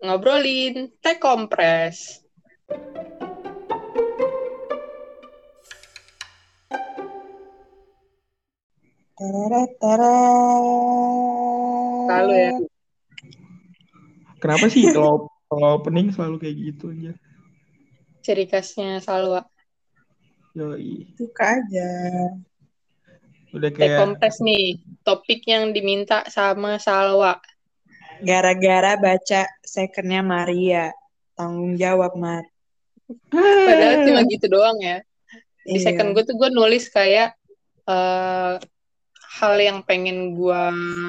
ngobrolin teh kompres. Teret, teret. Lalu ya. Kenapa sih kalau kalau opening selalu kayak gitu aja? Ciri khasnya Salwa. Yoi. Suka aja. Udah Teh kayak kompres nih, topik yang diminta sama Salwa. Gara-gara baca secondnya Maria. Tanggung jawab, Mar. Padahal cuma gitu doang ya. Di Iya. second gue tuh gue nulis kayak eh, hal yang pengen gue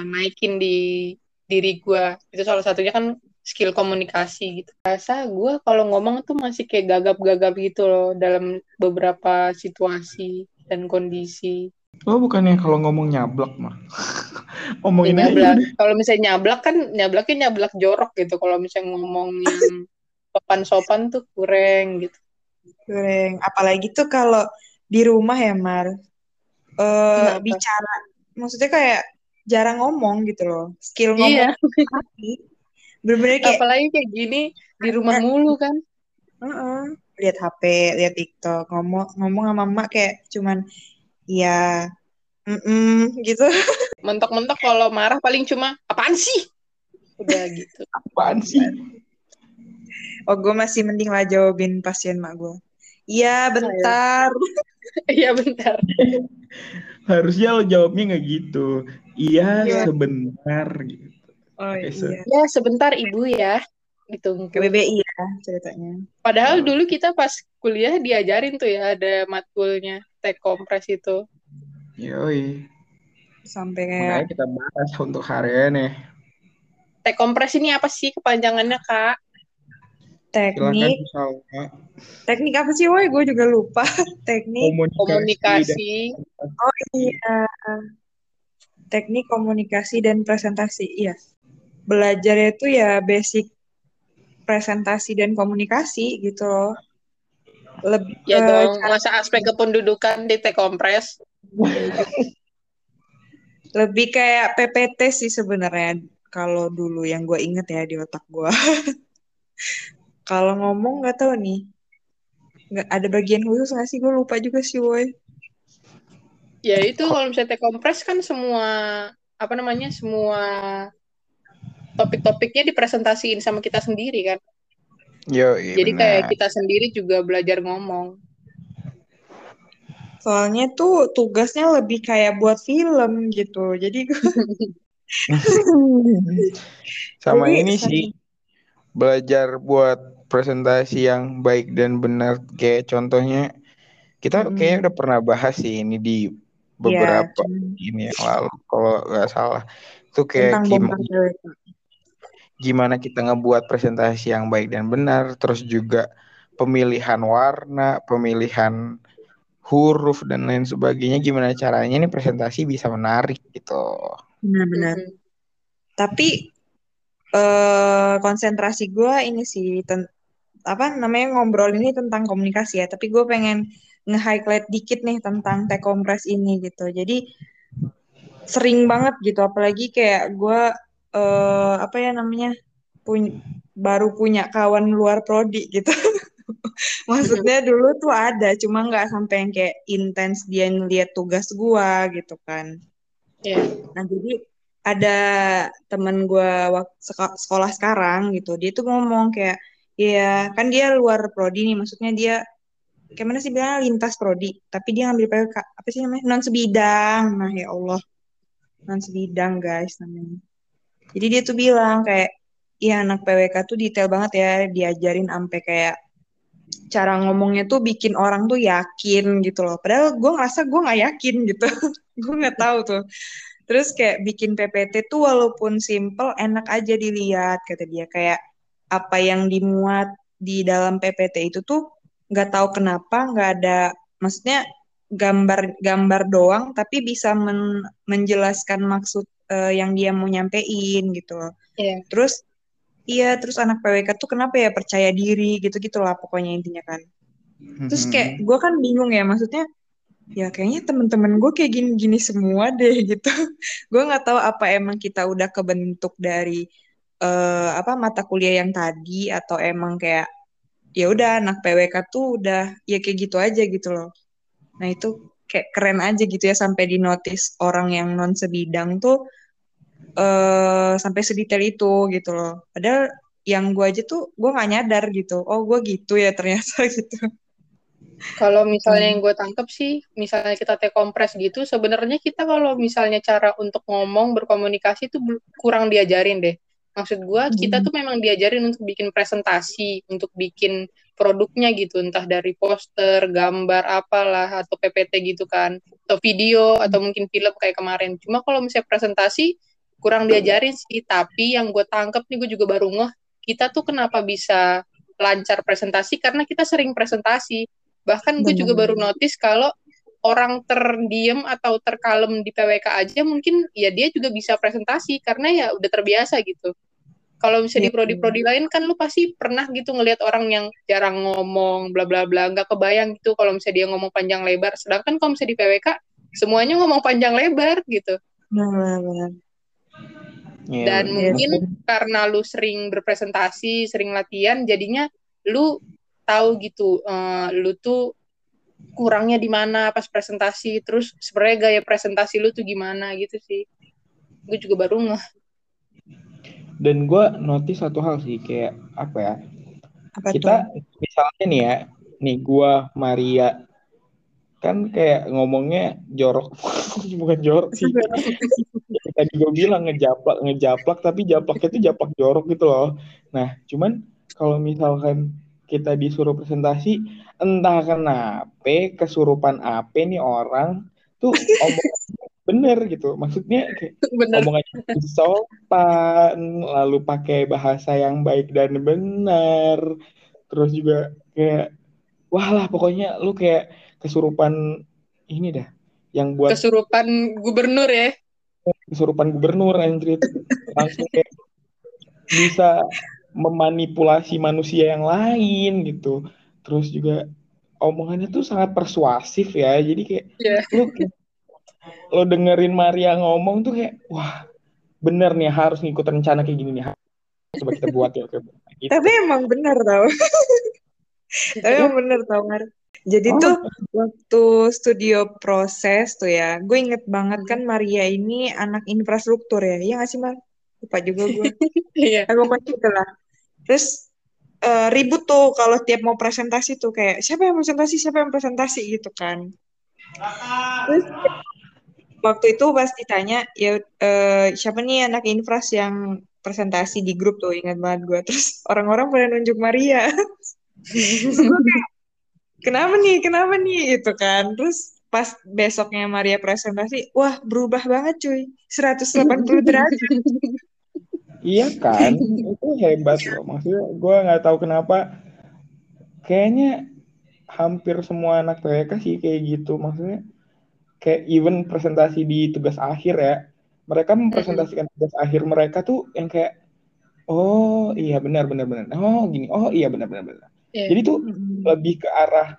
naikin di diri gue. Itu salah satunya kan skill komunikasi gitu. Rasa gue kalau ngomong tuh masih kayak gagap-gagap gitu loh dalam beberapa situasi dan kondisi. Lo bukannya kalau ngomong nyablak mah. Ya, Ngomongin aja. nyablak. Kalau misalnya nyablak kan nyablaknya nyablak jorok gitu. Kalau misalnya ngomong yang sopan-sopan tuh kurang gitu. Goreng. Apalagi tuh kalau di rumah ya, Mar. Eh Kenapa? bicara. Maksudnya kayak jarang ngomong gitu loh. Skill ngomong Iya. Bener-bener kayak Apalagi kayak gini di rumah mulu kan. Heeh. lihat HP, lihat TikTok, ngomong ngomong sama emak kayak cuman ya mm gitu. Mentok-mentok kalau marah paling cuma apaan sih? Udah gitu. Apaan sih? Oh, gue masih mending lah jawabin pasien mak gue. Iya, bentar. Iya bentar. Harusnya lo jawabnya nggak gitu. Iya, Iya. sebentar gitu. Oh so- iya. Ya sebentar ibu ya. Ditunggu. KBBI ya ceritanya. Padahal dulu kita pas kuliah diajarin tuh ya ada matkulnya teh kompres itu. Yoi. Sampai kayak Makanya kita bahas untuk hari ini. Teh kompres ini apa sih kepanjangannya kak? Teknik. Salma. Teknik apa sih, woi? Gue juga lupa. Teknik. Komunikasi. Komunikasi. Oh iya. Teknik komunikasi dan presentasi. Iya. Belajarnya itu ya basic presentasi dan komunikasi gitu loh. Lebih Ya dong, masa aspek kependudukan di teh kompres. lebih kayak PPT sih sebenarnya kalau dulu yang gue inget ya di otak gue. kalau ngomong nggak tahu nih, nggak ada bagian khusus nggak sih? Gue lupa juga sih, woi. Ya itu kalau misalnya kompres kan semua apa namanya semua topik-topiknya dipresentasiin sama kita sendiri kan. Yoi, Jadi benar. kayak kita sendiri juga belajar ngomong. Soalnya tuh tugasnya lebih kayak buat film gitu. Jadi Sama Jadi ini sih belajar buat presentasi yang baik dan benar kayak contohnya kita Mm. kayaknya udah pernah bahas sih ini di beberapa cuman ini yang lalu kalau nggak salah itu kayak tentang gimana. Gimana kita ngebuat presentasi yang baik dan benar terus juga pemilihan warna pemilihan huruf dan lain sebagainya gimana caranya nih presentasi bisa menarik gitu Benar-benar. Mm-mm. Tapi eh konsentrasi gue ini sih ten- apa namanya ngobrol ini tentang komunikasi ya. Tapi gue pengen nge-highlight dikit nih tentang teh kompres ini gitu. Jadi sering banget gitu. Apalagi kayak gue eh apa ya namanya pun baru punya kawan luar prodi gitu. Maksudnya dulu tuh ada, cuma nggak sampai yang kayak intens dia ngeliat tugas gua gitu kan. Ya. Nah, jadi ada temen waktu sekolah sekarang gitu, dia tuh ngomong kayak, ya kan dia luar prodi nih, maksudnya dia kayak mana sih bilangnya lintas prodi, tapi dia ngambil apa sih namanya? Non sebidang. Nah, ya Allah. Non sebidang, guys, namanya. Jadi dia tuh bilang kayak, iya anak PWK tuh detail banget ya, diajarin sampai kayak cara ngomongnya tuh bikin orang tuh yakin gitu loh. Padahal gue ngerasa gue nggak yakin gitu. gue nggak tahu tuh. Terus kayak bikin PPT tuh walaupun simple enak aja dilihat kata dia kayak apa yang dimuat di dalam PPT itu tuh nggak tahu kenapa nggak ada maksudnya gambar gambar doang tapi bisa men- menjelaskan maksud eh, yang dia mau nyampein gitu loh. Iya. Terus iya terus anak PWK tuh kenapa ya percaya diri gitu-gitu lah pokoknya intinya kan. Terus kayak gue kan bingung ya maksudnya ya kayaknya temen-temen gue kayak gini-gini semua deh gitu. gue nggak tahu apa emang kita udah kebentuk dari eh, apa mata kuliah yang tadi atau emang kayak ya udah anak PWK tuh udah ya kayak gitu aja gitu loh. Nah itu kayak keren aja gitu ya sampai di notice orang yang non sebidang tuh eh sampai sedetail itu gitu loh. Padahal yang gue aja tuh gue nggak nyadar gitu. Oh gue gitu ya ternyata gitu. Kalau misalnya yang gue tangkep sih, misalnya kita take kompres gitu, sebenarnya kita kalau misalnya cara untuk ngomong berkomunikasi itu kurang diajarin deh. Maksud gue, kita tuh memang diajarin untuk bikin presentasi, untuk bikin produknya gitu, entah dari poster, gambar, apalah, atau PPT gitu kan, atau video, atau mungkin film kayak kemarin. Cuma kalau misalnya presentasi, kurang diajarin sih, tapi yang gue tangkep nih, gue juga baru ngeh, kita tuh kenapa bisa lancar presentasi, karena kita sering presentasi Bahkan gue juga baru notice kalau orang terdiam atau terkalem di PWK aja mungkin ya dia juga bisa presentasi karena ya udah terbiasa gitu. Kalau misalnya di iya. prodi-prodi lain kan lu pasti pernah gitu ngelihat orang yang jarang ngomong bla bla bla nggak kebayang gitu kalau misalnya dia ngomong panjang lebar. Sedangkan kalau misalnya di PWK semuanya ngomong panjang lebar gitu. Benar-benar. Iya, Dan yeah. mungkin karena lu sering berpresentasi, sering latihan, jadinya lu tahu gitu uh, lu tuh kurangnya di mana pas presentasi. Terus sebenarnya gaya presentasi lu tuh gimana gitu sih. Gue juga baru nggak dan gue notice satu hal sih kayak apa ya? Apa kita itu? misalnya nih ya nih gue Maria kan kayak ngomongnya jorok. Bukan jorok sih. Tadi gue bilang ngejaplak ngejaplak tapi japlaknya tuh japlak jorok gitu loh. Nah cuman kalau misalkan kita disuruh presentasi entah kenapa kesurupan apa nih orang tuh omong bener gitu. Maksudnya kayak bener. omongannya sopan lalu pakai bahasa yang baik dan benar terus juga kayak wah lah pokoknya lu kayak kesurupan ini dah yang buat kesurupan gubernur ya? kesurupan gubernur anjir langsung kayak bisa memanipulasi manusia yang lain gitu. Terus juga omongannya tuh sangat persuasif ya. Jadi kayak yeah. lu lo dengerin Maria ngomong tuh kayak wah bener nih harus ngikut rencana kayak gini nih. Coba kita buat ya gitu. tapi emang bener tau. Tapi emang bener tau Mar jadi oh. tuh waktu studio proses tuh ya gue inget banget kan Maria ini anak infrastruktur ya iya gak sih Mar? Lupa juga gue. Iya. Pokoknya gitu lah. Terus uh, ribut tuh kalau tiap mau presentasi tuh kayak siapa yang presentasi? Siapa yang presentasi? gitu kan. Terus waktu itu pas ditanya ya uh, siapa nih anak infras yang presentasi di grup tuh? Ingat banget gue. Terus orang-orang pada nunjuk Maria kenapa nih? Kenapa nih? Itu kan. Terus pas besoknya Maria presentasi wah berubah banget cuy. 180 derajat. Iya kan, itu hebat loh. Maksudnya gue nggak tahu kenapa. Kayaknya hampir semua anak TK sih kayak gitu. Maksudnya kayak even presentasi di tugas akhir ya, mereka mempresentasikan tugas akhir mereka tuh yang kayak, oh iya benar benar benar, oh gini, oh iya benar benar benar. Yeah. Jadi tuh lebih ke arah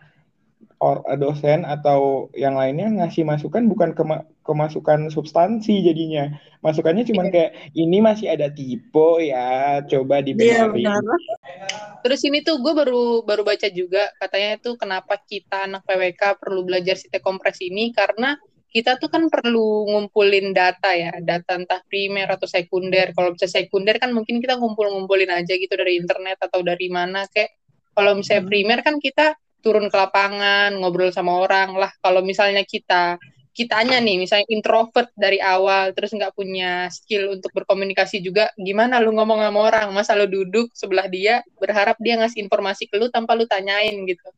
or dosen atau yang lainnya ngasih masukan bukan ke kemasukan substansi jadinya. Masukannya cuma yeah. kayak ini masih ada tipe ya coba dibenerin yeah, terus ini tuh gue baru baru baca juga katanya itu kenapa kita anak PWK perlu belajar site kompres ini karena kita tuh kan perlu ngumpulin data ya data entah primer atau sekunder. Kalau bisa sekunder kan mungkin kita ngumpul-ngumpulin aja gitu dari internet atau dari mana kayak kalau misalnya hmm. primer kan kita turun ke lapangan, ngobrol sama orang lah. Kalau misalnya kita kitanya nih, misalnya introvert dari awal, terus nggak punya skill untuk berkomunikasi juga, gimana lu ngomong sama orang? Masa lu duduk sebelah dia, berharap dia ngasih informasi ke lu tanpa lu tanyain gitu.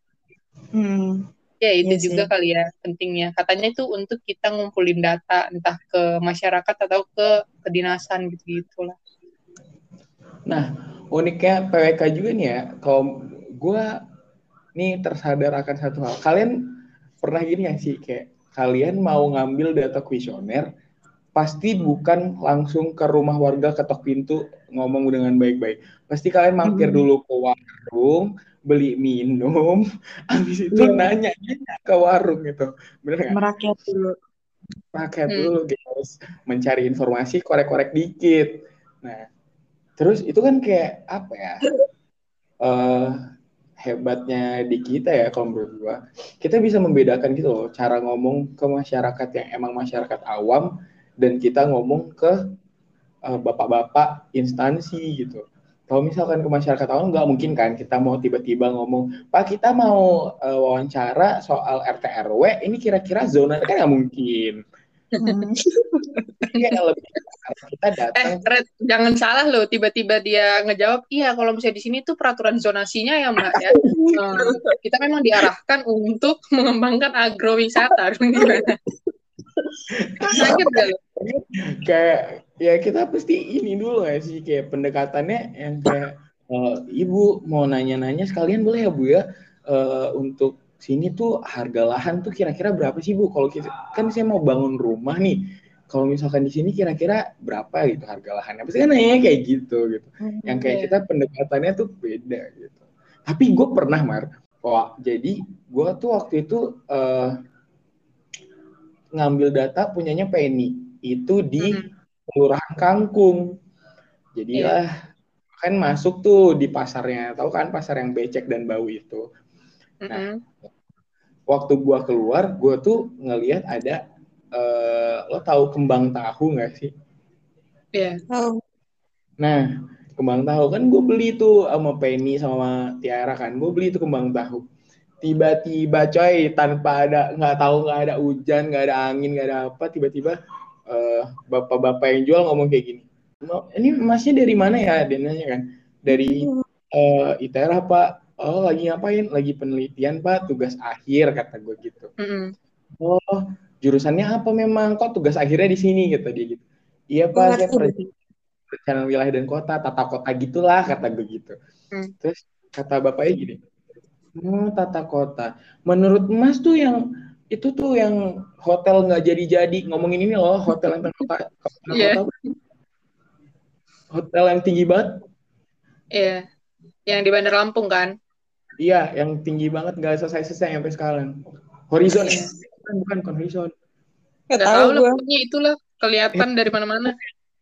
Hmm. Ya itu iya juga sih. kali ya pentingnya. Katanya itu untuk kita ngumpulin data, entah ke masyarakat atau ke kedinasan gitu-gitu lah. Nah, uniknya PWK juga nih ya, kalau gue nih tersadar akan satu hal. Kalian pernah gini ya sih kayak kalian mau ngambil data kuesioner pasti bukan langsung ke rumah warga ketok pintu ngomong dengan baik-baik. Pasti kalian mampir hmm. dulu ke warung, beli minum, habis itu yeah. nanya, nanya ke warung gitu. Bener gak? Merakyat dulu. Merakyat hmm. dulu guys. Mencari informasi, korek-korek dikit. Nah, terus itu kan kayak apa ya uh, hebatnya di kita ya kalau menurut kita bisa membedakan gitu loh cara ngomong ke masyarakat yang emang masyarakat awam dan kita ngomong ke uh, bapak-bapak instansi gitu. Kalau misalkan ke masyarakat awam nggak mungkin kan kita mau tiba-tiba ngomong pak kita mau uh, wawancara soal RT RW ini kira-kira zona kan nggak mungkin hmm. Iya, lebih kita datang. Eh, Red, jangan salah loh, tiba-tiba dia ngejawab, iya kalau misalnya di sini tuh peraturan zonasinya ya mbak ya. Hmm, kita memang diarahkan untuk mengembangkan agrowisata, gimana? kayak ya kita pasti ini dulu ya sih kayak pendekatannya yang kayak uh, ibu mau nanya-nanya sekalian boleh ya bu ya uh, untuk sini tuh harga lahan tuh kira-kira berapa sih bu? Kalau kita kan saya mau bangun rumah nih. Kalau misalkan di sini kira-kira berapa gitu harga lahannya? Pasti kan nanya kayak gitu gitu. Hmm, yang kayak yeah. kita pendekatannya tuh beda gitu. Tapi gue pernah mar. Wah jadi gue tuh waktu itu uh, ngambil data punyanya Penny. Itu di hmm. kelurahan Kangkung. Jadi yeah. lah kan masuk tuh di pasarnya. Tahu kan pasar yang becek dan bau itu nah mm -hmm. waktu gue keluar gue tuh ngelihat ada uh, lo tahu kembang tahu nggak sih? Iya. Yeah. Oh. Nah, kembang tahu kan gue beli tuh sama Penny sama Tiara kan, gue beli tuh kembang tahu. Tiba-tiba coy tanpa ada nggak tahu nggak ada hujan nggak ada angin nggak ada apa tiba-tiba uh, bapak-bapak yang jual ngomong kayak gini. Ini emasnya dari mana ya? Dia nanya kan. Dari uh, eh, ITERA pak. Oh lagi ngapain? Lagi penelitian pak. Tugas akhir kata gue gitu. Mm -hmm. Oh jurusannya apa memang kok tugas akhirnya di sini gitu dia gitu iya pak saya perencanaan wilayah dan kota tata kota gitulah kata gue gitu hmm. terus kata bapaknya gini oh tata kota menurut mas tuh yang itu tuh yang hotel nggak jadi-jadi ngomongin ini loh hotel yang kota, yeah. hotel yang tinggi banget iya yeah. yang di Bandar Lampung kan iya yang tinggi banget nggak selesai-selesai sampai sekarang. Horizon. Yeah bukan bukan bukan horizon. Gak tahu lah pokoknya itulah kelihatan ya. dari mana-mana.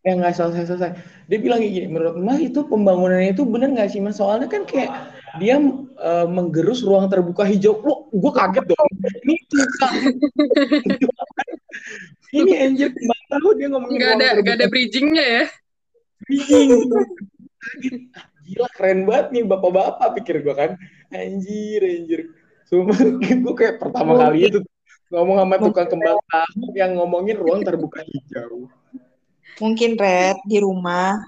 Ya nggak selesai selesai dia bilang kayak gini menurut mas itu pembangunannya itu benar nggak sih mas? Soalnya kan kayak dia uh, menggerus ruang terbuka hijau. Lo gue kaget dong. Ini ini anjir kembang tahu dia ngomongin nggak ada nggak ada bridgingnya ya? Bridging. Gila keren banget nih bapak-bapak pikir gue kan anjir anjir Sumpah, gue kayak pertama kali itu ngomong sama tukang kembang tahu yang ngomongin ruang terbuka hijau. Mungkin Red di rumah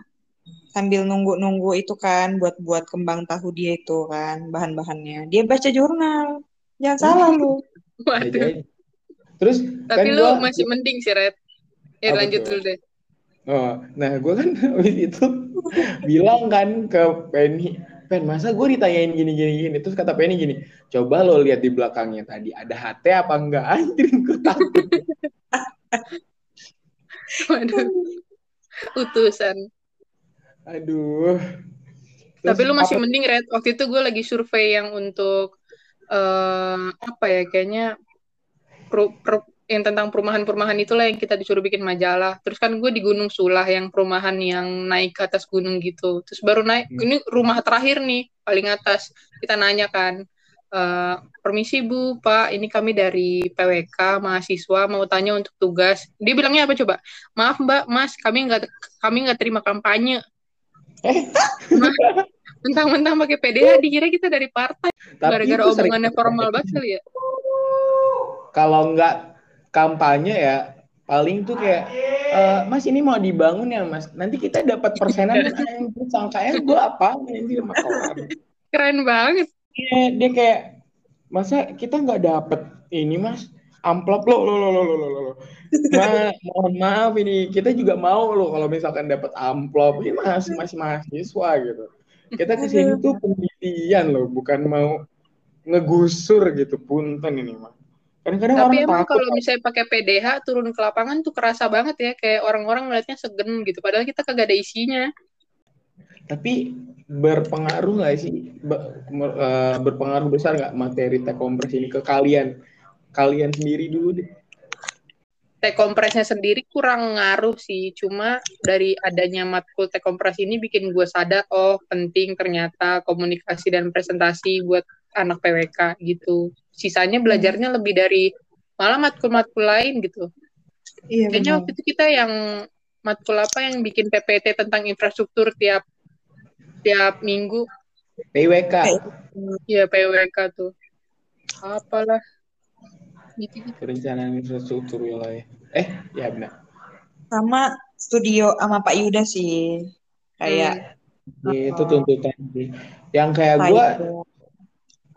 sambil nunggu-nunggu itu kan buat buat kembang tahu dia itu kan bahan-bahannya. Dia baca jurnal. Jangan salah lu. Waduh. Terus tapi kan lu gua, masih mending sih Red. Ya lanjut dulu deh. Oh, nah gue kan waktu itu bilang kan ke Penny, Pen masa gue ditanyain gini gini? Gini terus kata Penny gini coba lo lihat di belakangnya tadi ada HT apa enggak? Anjir gue takut. Waduh. Utusan aduh. Terus tapi lu masih apa? mending red waktu itu gue lagi survei yang untuk uh, apa ya kayaknya pro, pro, yang tentang perumahan-perumahan itulah yang kita disuruh bikin majalah. Terus kan gue di Gunung Sulah yang perumahan yang naik ke atas gunung gitu. Terus baru naik, hmm. ini rumah terakhir nih paling atas. Kita nanya kan, e, permisi Bu, Pak, ini kami dari PWK mahasiswa mau tanya untuk tugas. Dia bilangnya apa coba? Maaf Mbak, Mas, kami nggak kami nggak terima kampanye. Mentang-mentang pakai PDH dikira kita dari partai. Gara-gara omongannya formal banget kali ya. Kalau nggak kampanye ya paling tuh kayak e, mas ini mau dibangun ya mas. Nanti kita dapat persenan yang sangkanya gue apa nanti keren banget. Iya dia kayak masa kita nggak dapet ini mas? Amplop lo lo lo lo lo lo lo Ma, mohon maaf ini kita juga mau lo kalau misalkan dapat amplop. Ini masih masih mahasiswa gitu. Kita ke sini tuh penelitian loh bukan mau ngegusur gitu punten ini mah Kadang-kadang Tapi orang emang kalau misalnya pakai PDH turun ke lapangan tuh kerasa banget ya kayak orang-orang ngeliatnya segen gitu padahal kita kagak ada isinya. Tapi berpengaruh nggak sih eh, berpengaruh besar nggak materi tech compress ini ke kalian? Kalian sendiri dulu deh. T-kompresnya sendiri kurang ngaruh sih. Cuma dari adanya matkul T-kompres ini bikin gue sadar, oh penting ternyata komunikasi dan presentasi buat anak PWK gitu. Sisanya belajarnya lebih dari malah matkul-matkul lain gitu. Iya, Kayaknya benar. waktu itu kita yang matkul apa yang bikin PPT tentang infrastruktur tiap tiap minggu PWK. ya PWK tuh. Apalah. Gitu, gitu. Perencanaan infrastruktur wilayah. Eh, ya benar. Sama studio sama Pak Yuda sih. Kayak Itu tuntutan sih. Yang kayak gue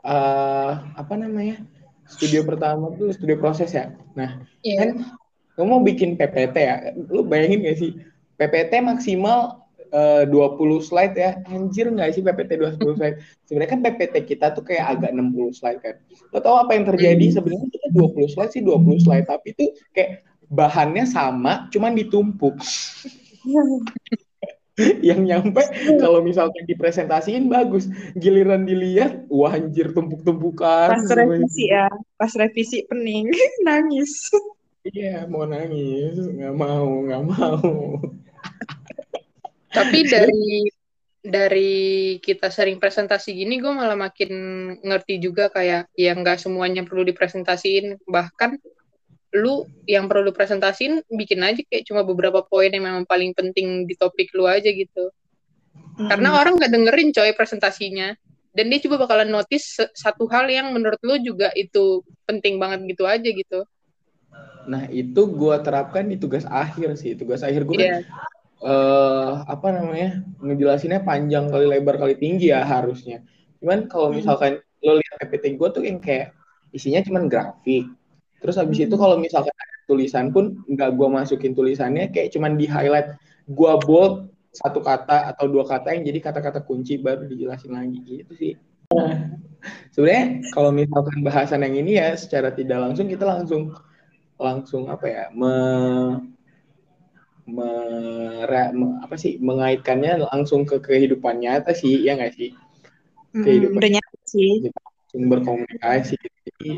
eh apa namanya? Studio pertama tuh studio proses ya. Nah, Iya. kan lu mau bikin PPT ya. Lu bayangin gak sih? PPT maksimal eh, 20 slide ya. Anjir nggak sih PPT 20 slide? Sebenarnya kan PPT kita tuh kayak agak 60 slide kan. Lo tau apa yang terjadi? Sebenarnya kita 20 slide sih 20 slide, tapi itu kayak bahannya sama, cuman ditumpuk. yang nyampe kalau misalkan dipresentasiin bagus giliran dilihat wah anjir tumpuk-tumpukan Pas revisi ya, pas revisi pening, nangis. iya mau nangis nggak mau nggak mau Tapi dari dari kita sering presentasi gini, gue malah makin ngerti juga kayak ya nggak semuanya perlu dipresentasiin. Bahkan lu yang perlu dipresentasiin bikin aja kayak cuma beberapa poin yang memang paling penting di topik lu aja gitu. Karena orang nggak dengerin coy presentasinya. Dan dia coba bakalan notice satu hal yang menurut lu juga itu penting banget gitu aja gitu. nah itu gua terapkan di tugas akhir sih tugas akhir gue Iya. Eh apa namanya ngejelasinnya panjang kali lebar kali tinggi ya harusnya. Cuman kalau misalkan lo lihat PPT gue tuh yang kayak isinya cuman grafik. Terus habis itu kalau misalkan ada tulisan pun nggak gue masukin tulisannya kayak cuman di highlight gue bold satu kata atau dua kata yang jadi kata-kata kunci baru dijelasin lagi gitu sih. Nah, sebenarnya kalau misalkan bahasan yang ini ya secara tidak langsung kita langsung langsung apa ya me, mere- me- apa sih mengaitkannya langsung ke kehidupan nyata sih ya nggak sih Hmm, kehidupan. nyata sih. langsung berkomunikasi jadi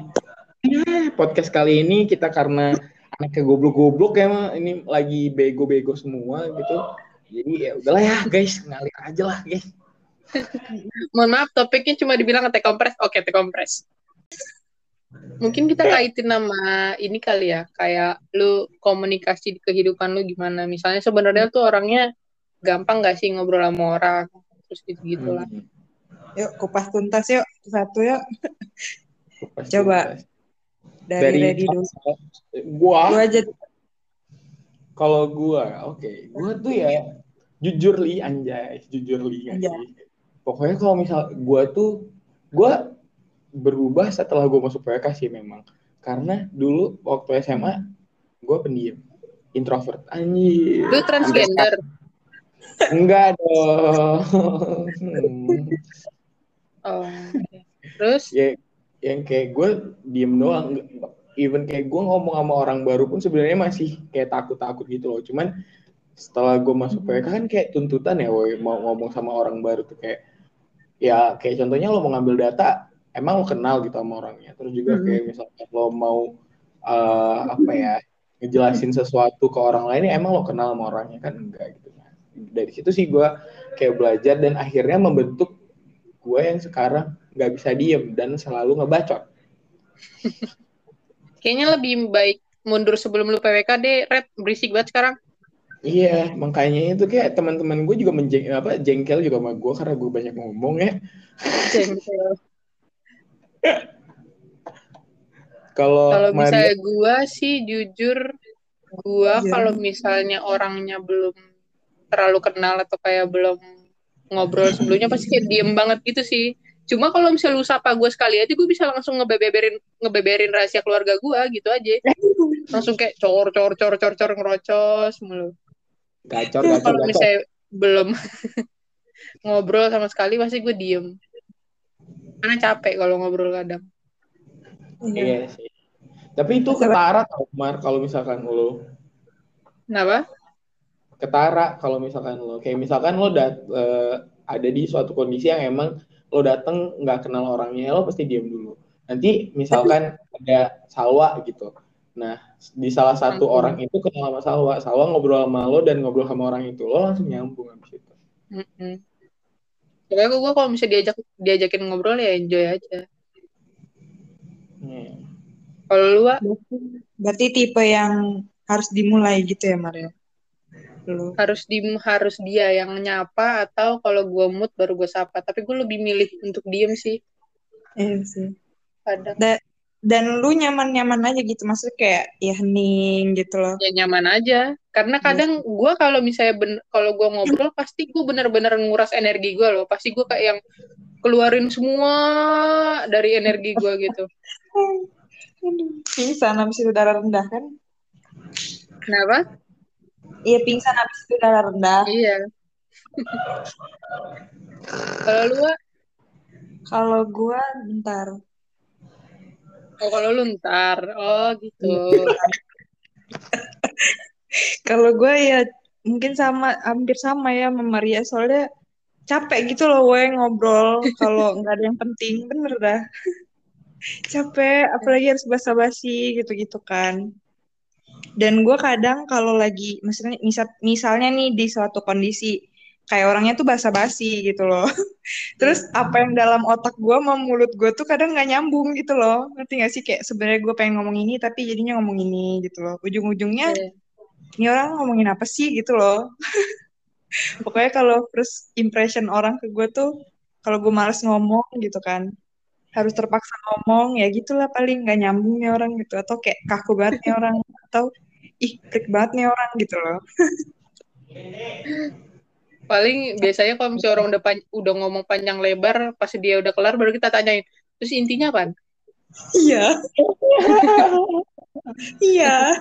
ya, podcast kali ini kita karena anaknya goblok-goblok ya mah ini lagi bego-bego semua gitu jadi ya udahlah ya guys ngalir aja lah guys Mohon maaf, topiknya cuma dibilang T-kompres. Oke, T-kompres. Mungkin kita kaitin nama ini kali ya, kayak lu komunikasi di kehidupan lu gimana. Misalnya sebenarnya tuh orangnya gampang gak sih ngobrol sama orang, terus gitu-gitu lah. Hmm, Yuk kupas tuntas yuk satu yuk. pasti Coba. pasti. Dari, dari ready dulu. gua Gua aja Kalau gua, oke, gua tuh ya jujur li anjay, jujur li Anjay. anjay. Pokoknya kalau misal gua tuh gua berubah setelah gua masuk PWK sih memang. Karena dulu waktu SMA gua pendiam, introvert. Anjir. Lu transgender. Enggak dong. Oh. Terus ya yang kayak gue diem doang even kayak gue ngomong sama orang baru pun sebenarnya masih kayak takut-takut gitu loh cuman setelah gue masuk PWK kan kayak tuntutan ya woy, mau ngomong sama orang baru tuh kayak ya kayak contohnya lo mau ngambil data emang lo kenal gitu sama orangnya terus juga Hmm. kayak misalnya lo mau eh, apa ya ngejelasin sesuatu ke orang lain ya emang lo kenal sama orangnya kan enggak gitu dari situ sih gue kayak belajar dan akhirnya membentuk gue yang sekarang nggak bisa diem dan selalu ngebacot kayaknya lebih baik mundur sebelum lu PWK deh, Red. Berisik banget sekarang. Iya, makanya itu kayak teman-teman gue juga menjeng apa jengkel juga sama gue karena gue banyak ngomong ya. Jengkel. Kalau Kalau Maria, misalnya gua sih jujur gua Iya. kalau misalnya orangnya belum terlalu kenal atau kayak belum ngobrol sebelumnya pasti kayak diem banget gitu sih. Cuma kalau misalnya lu sapa gue sekali aja gue bisa langsung ngebeberin ngebeberin rahasia keluarga gua gitu aja. Langsung kayak cor cor cor cor cor ngerocos mulu. gacor, gacor, Kalau misalnya belum ngobrol sama sekali pasti gue diem. Karena capek kalau ngobrol kadang. Iya sih. Tapi itu ketara tau, Mar, kalau misalkan lo Kenapa? ketara kalau misalkan lo kayak misalkan lo dat, eh, ada di suatu kondisi yang emang lo dateng nggak kenal orangnya lo pasti diem dulu nanti misalkan ada salwa gitu Nah, di salah satu Langsung. orang itu kenal sama Salwa. Salwa ngobrol sama lo dan ngobrol sama orang itu. Lo langsung nyambung habis itu. Mm-mm. Pokoknya gue kalau misalnya diajak diajakin ngobrol ya enjoy aja. Hmm. Kalau lu Berarti, berarti tipe yang harus dimulai gitu ya Mario? Lu. harus di harus dia yang nyapa atau kalau gue mood baru gue sapa. Tapi gue lebih milih untuk diem sih Iya sih. kadang. Da- dan lu nyaman-nyaman aja gitu, maksudnya kayak ya hening gitu loh. Ya nyaman aja. Karena kadang gue kalau misalnya ben kalau gue ngobrol pasti gue bener-bener nguras energi gue loh. Pasti gue kayak yang keluarin semua dari energi gue gitu. Pingsan habis itu darah rendah kan? Kenapa? Iya pingsan habis itu darah rendah. Iya. kalau lu? Kalau gua bentar. Oh kalau lu ntar. Oh gitu. Kalau gua ya mungkin sama hampir sama ya sama Maria. Soalnya capek gitu loh gue ngobrol. Kalau nggak ada yang penting bener dah. Capek apalagi harus basa-basi gitu-gitu kan. Dan gue kadang kalau lagi misalnya misal, misalnya nih di suatu kondisi kayak orangnya tuh basa-basi gitu loh. Terus apa yang dalam otak gue sama mulut gue tuh kadang nggak nyambung gitu loh. Ngerti gak sih? Kayak sebenarnya gue pengen ngomong ini tapi jadinya ngomong ini gitu loh. Ujung-ujungnya Iya. ini orang ngomongin apa sih? gitu loh. Pokoknya kalau first impression orang ke gue tuh kalau gue males ngomong gitu kan harus terpaksa ngomong ya gitulah paling nggak nyambung nih orang gitu. Atau kayak kaku banget nih orang atau ih freak banget nih orang gitu loh Paling biasanya kalau misalnya orang udah pan- udah ngomong panjang lebar, pas dia udah kelar baru kita tanyain. Terus intinya apa? iya iya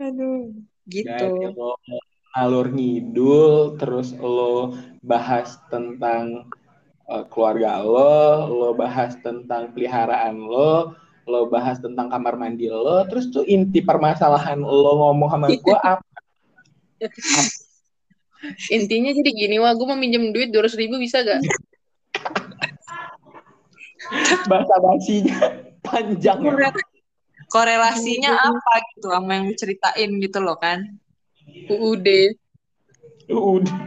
aduh gitu alur ngidul, terus lo bahas tentang eh, keluarga lo, lo bahas tentang peliharaan lo, lo bahas tentang kamar mandi lo, terus tuh inti permasalahan lo ngomong sama gue apa? Intinya jadi gini, wah gue mau minjem duit 200 ribu bisa gak? Bahasa basinya panjang ya. korelasinya apa gitu sama yang ceritain gitu loh kan UUD. Udah.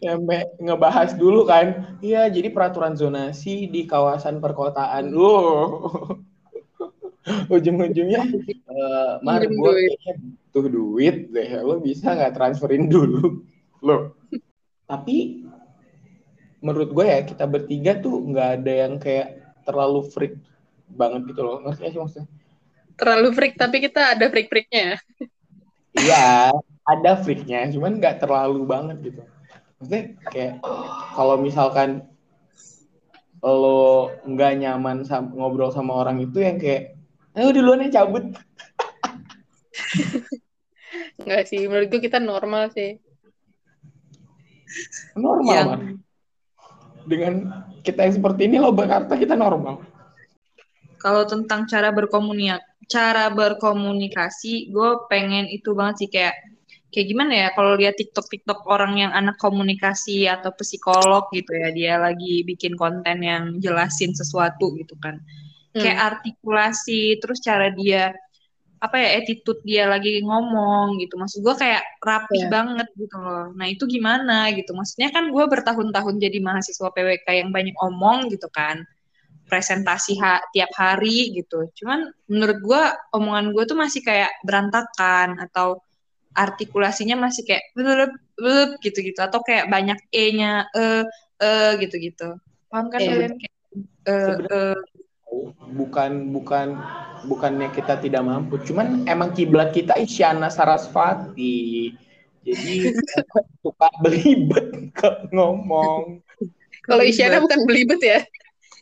Sampai ngebahas dulu kan. Iya, jadi peraturan zonasi di kawasan perkotaan. Loh. Ujung-ujungnya eh Mar, gue butuh duit deh. Lo bisa nggak transferin dulu? Loh. Tapi menurut gue ya kita bertiga tuh nggak ada yang kayak terlalu freak banget gitu loh. Ngerti sih maksudnya? Terlalu freak, tapi kita ada freak-freaknya. Iya, ada freaknya, cuman nggak terlalu banget gitu. Maksudnya kayak kalau misalkan lo nggak nyaman sam- ngobrol sama orang itu yang kayak, eh udah duluan yang cabut. Enggak sih, menurut gue kita normal sih. Normal, Yang-. Dengan kita yang seperti ini lo berkata kita normal. kalau tentang cara berkomunikasi cara berkomunikasi gue pengen itu banget sih kayak kayak gimana ya kalau lihat TikTok TikTok orang yang anak komunikasi atau psikolog gitu ya dia lagi bikin konten yang jelasin sesuatu gitu kan kayak Hmm. artikulasi terus cara dia apa ya attitude dia lagi ngomong gitu. Maksud gue kayak rapih Iya. banget gitu loh. Nah itu gimana gitu? Maksudnya kan gue bertahun-tahun jadi mahasiswa PWK yang banyak omong gitu kan. Presentasi ha- tiap hari gitu. Cuman menurut gue omongan gue tuh masih kayak berantakan atau artikulasinya masih kayak blub blub gitu-gitu. Atau kayak banyak e-nya eh eh gitu-gitu. Paham kan Iya. kalian? kayak eh eh Bukan bukan bukannya kita tidak mampu, cuman emang kiblat kita Isyana Sarasvati. Jadi suka belibet ngomong. Kalau Isyana bukan belibet ya.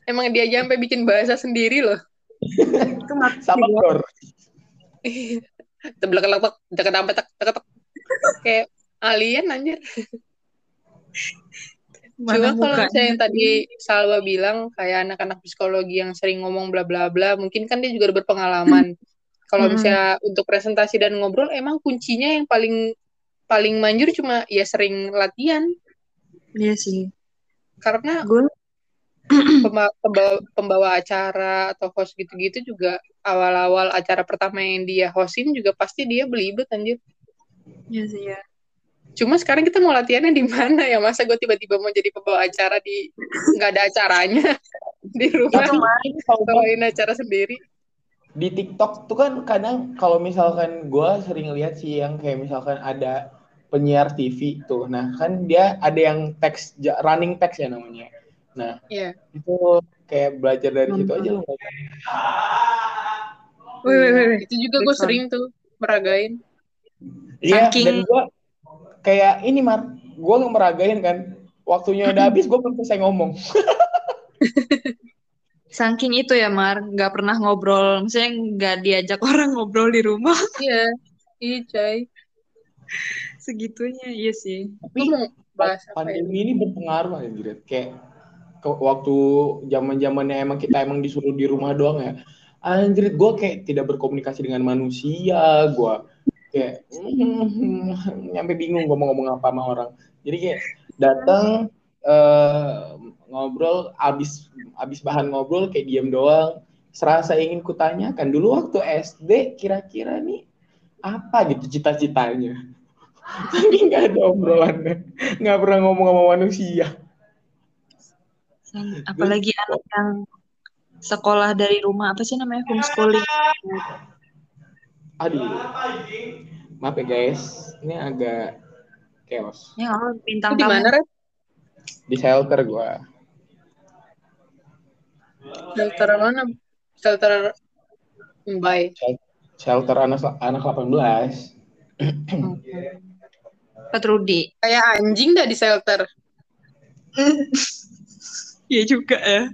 Emang dia aja sampai bikin bahasa sendiri loh. itu Sama. Dor. Tak tak. Kayak alien anjir. Mana Cuma kalau misalnya yang tadi Salwa bilang kayak anak-anak psikologi yang sering ngomong bla bla bla, mungkin kan dia juga berpengalaman. Kalau Hmm. misalnya untuk presentasi dan ngobrol, emang kuncinya yang paling paling manjur cuma ya sering latihan. Iya sih. Karena Gue pemba- pembawa, pembawa acara atau host gitu-gitu juga awal-awal acara pertama yang dia hostin juga pasti dia belibet anjir. Iya sih ya. Cuma sekarang kita mau latihannya di mana ya? Masa gue tiba-tiba mau jadi pembawa acara di nggak ada acaranya di rumah bawain acara sendiri. di TikTok tuh kan kadang kalau misalkan gue sering lihat sih yang kayak misalkan ada penyiar TV tuh, nah kan dia ada yang teks running text ya namanya. Nah Iya. itu kayak belajar dari situ aja loh. Wih, wih, wih, wih. Itu juga gue sering tuh meragain. Iya Saking- dan gue kayak ini mar, gue nggak meragain kan. Waktunya udah habis, gue belum selesai ngomong. Saking itu ya, Mar, nggak pernah ngobrol, maksudnya nggak diajak orang ngobrol di rumah Iya. Iya, coy. segitunya, iya sih. Bahas apa ya? pandemi ini berpengaruh anjir kayak ke waktu zaman zamannya emang kita emang disuruh di rumah doang ya anjir gue kayak tidak berkomunikasi dengan manusia gue kayak nyampe bingung gue mau ngomong apa sama orang. Jadi kayak datang eh, ngobrol abis abis bahan ngobrol kayak diem doang. Serasa ingin kutanyakan dulu waktu SD kira-kira nih apa gitu cita-citanya? Tapi nggak ada obrolannya nggak pernah ngomong sama manusia. Apalagi anak yang sekolah dari rumah, apa sih namanya, homeschooling. Aduh maaf ya guys ini agak chaos Ya, bintang di mana, Red? di shelter gua Shelter mana? Shelter Mumbai. shelter anak anak 18 Pak Rudi. Kayak anjing dah di shelter. Iya juga ya.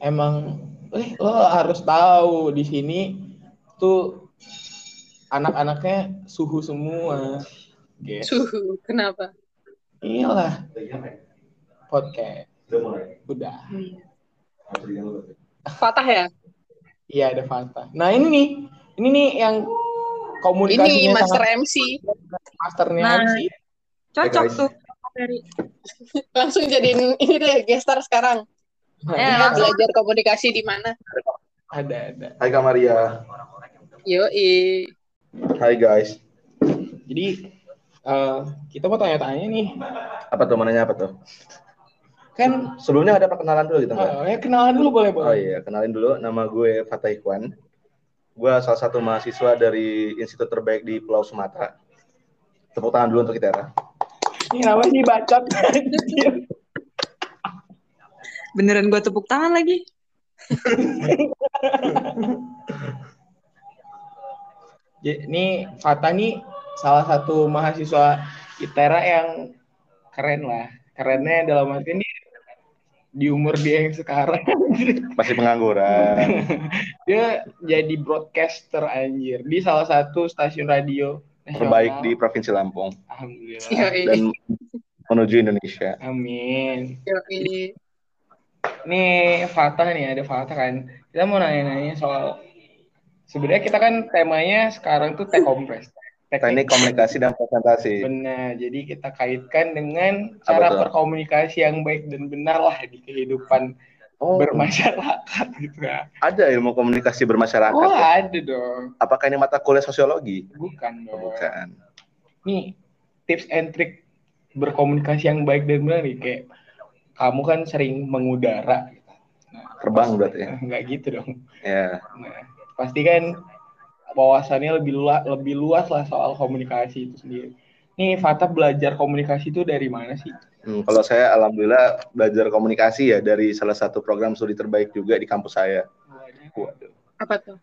emang eh lo harus tahu di sini tuh anak-anaknya suhu semua guys Suhu. Kenapa? iyalah podcast udah Fatah ya? iya ada fakta nah ini nih ini nih yang Ini komunikasinya Master sangat MC. masternya Nah. MC Cocok guys. tuh. Dari Langsung jadiin ini deh gestar sekarang. Nah, Ya, ini belajar komunikasi di mana? ada ada Hai Kak Maria. Yo, Hai guys. jadi eh, kita mau tanya-tanya nih Apa tuh mananya apa tuh? kan Sebelumnya ada perkenalan dulu gitu nggak? eh, ya kenalan dulu boleh Oh boleh iya, kenalin dulu. Nama gue Fatah Ikhwan. Gue salah satu mahasiswa dari institut terbaik di Pulau Sumatera. Tepuk tangan dulu untuk kita ya. ini kenapa sih bacot beneran gue tepuk tangan lagi. Jadi, ini Fata nih salah satu mahasiswa ITERA yang keren lah. Kerennya dalam arti ini di umur dia yang sekarang Masih pengangguran. dia jadi broadcaster anjir di salah satu stasiun radio terbaik di Provinsi Lampung Alhamdulillah. dan menuju Indonesia. Amin. Nih Fatah nih ada Fatah kan. Kita mau nanya-nanya soal sebenarnya kita kan temanya sekarang tuh tech compress. Teknik komunikasi dan presentasi. Benar. Jadi kita kaitkan dengan Apa cara berkomunikasi yang baik dan benar lah di kehidupan Oh, bermasyarakat gitu ya. ada ilmu komunikasi bermasyarakat. Oh ya? ada dong. Apakah ini mata kuliah sosiologi? Bukan Oh, dong. bukan. Nih tips and trick berkomunikasi yang baik dan benar nih kayak kamu kan sering mengudara. gitu. Nah, Terbang berarti ya? Enggak gitu dong. Ya. Nah, pasti kan wawasannya lebih luas, lebih luas lah soal komunikasi itu sendiri. Nih, Fata belajar komunikasi itu dari mana sih? Hmm, kalau saya alhamdulillah belajar komunikasi ya dari salah satu program studi terbaik juga di kampus saya. Waduh. Apa tuh?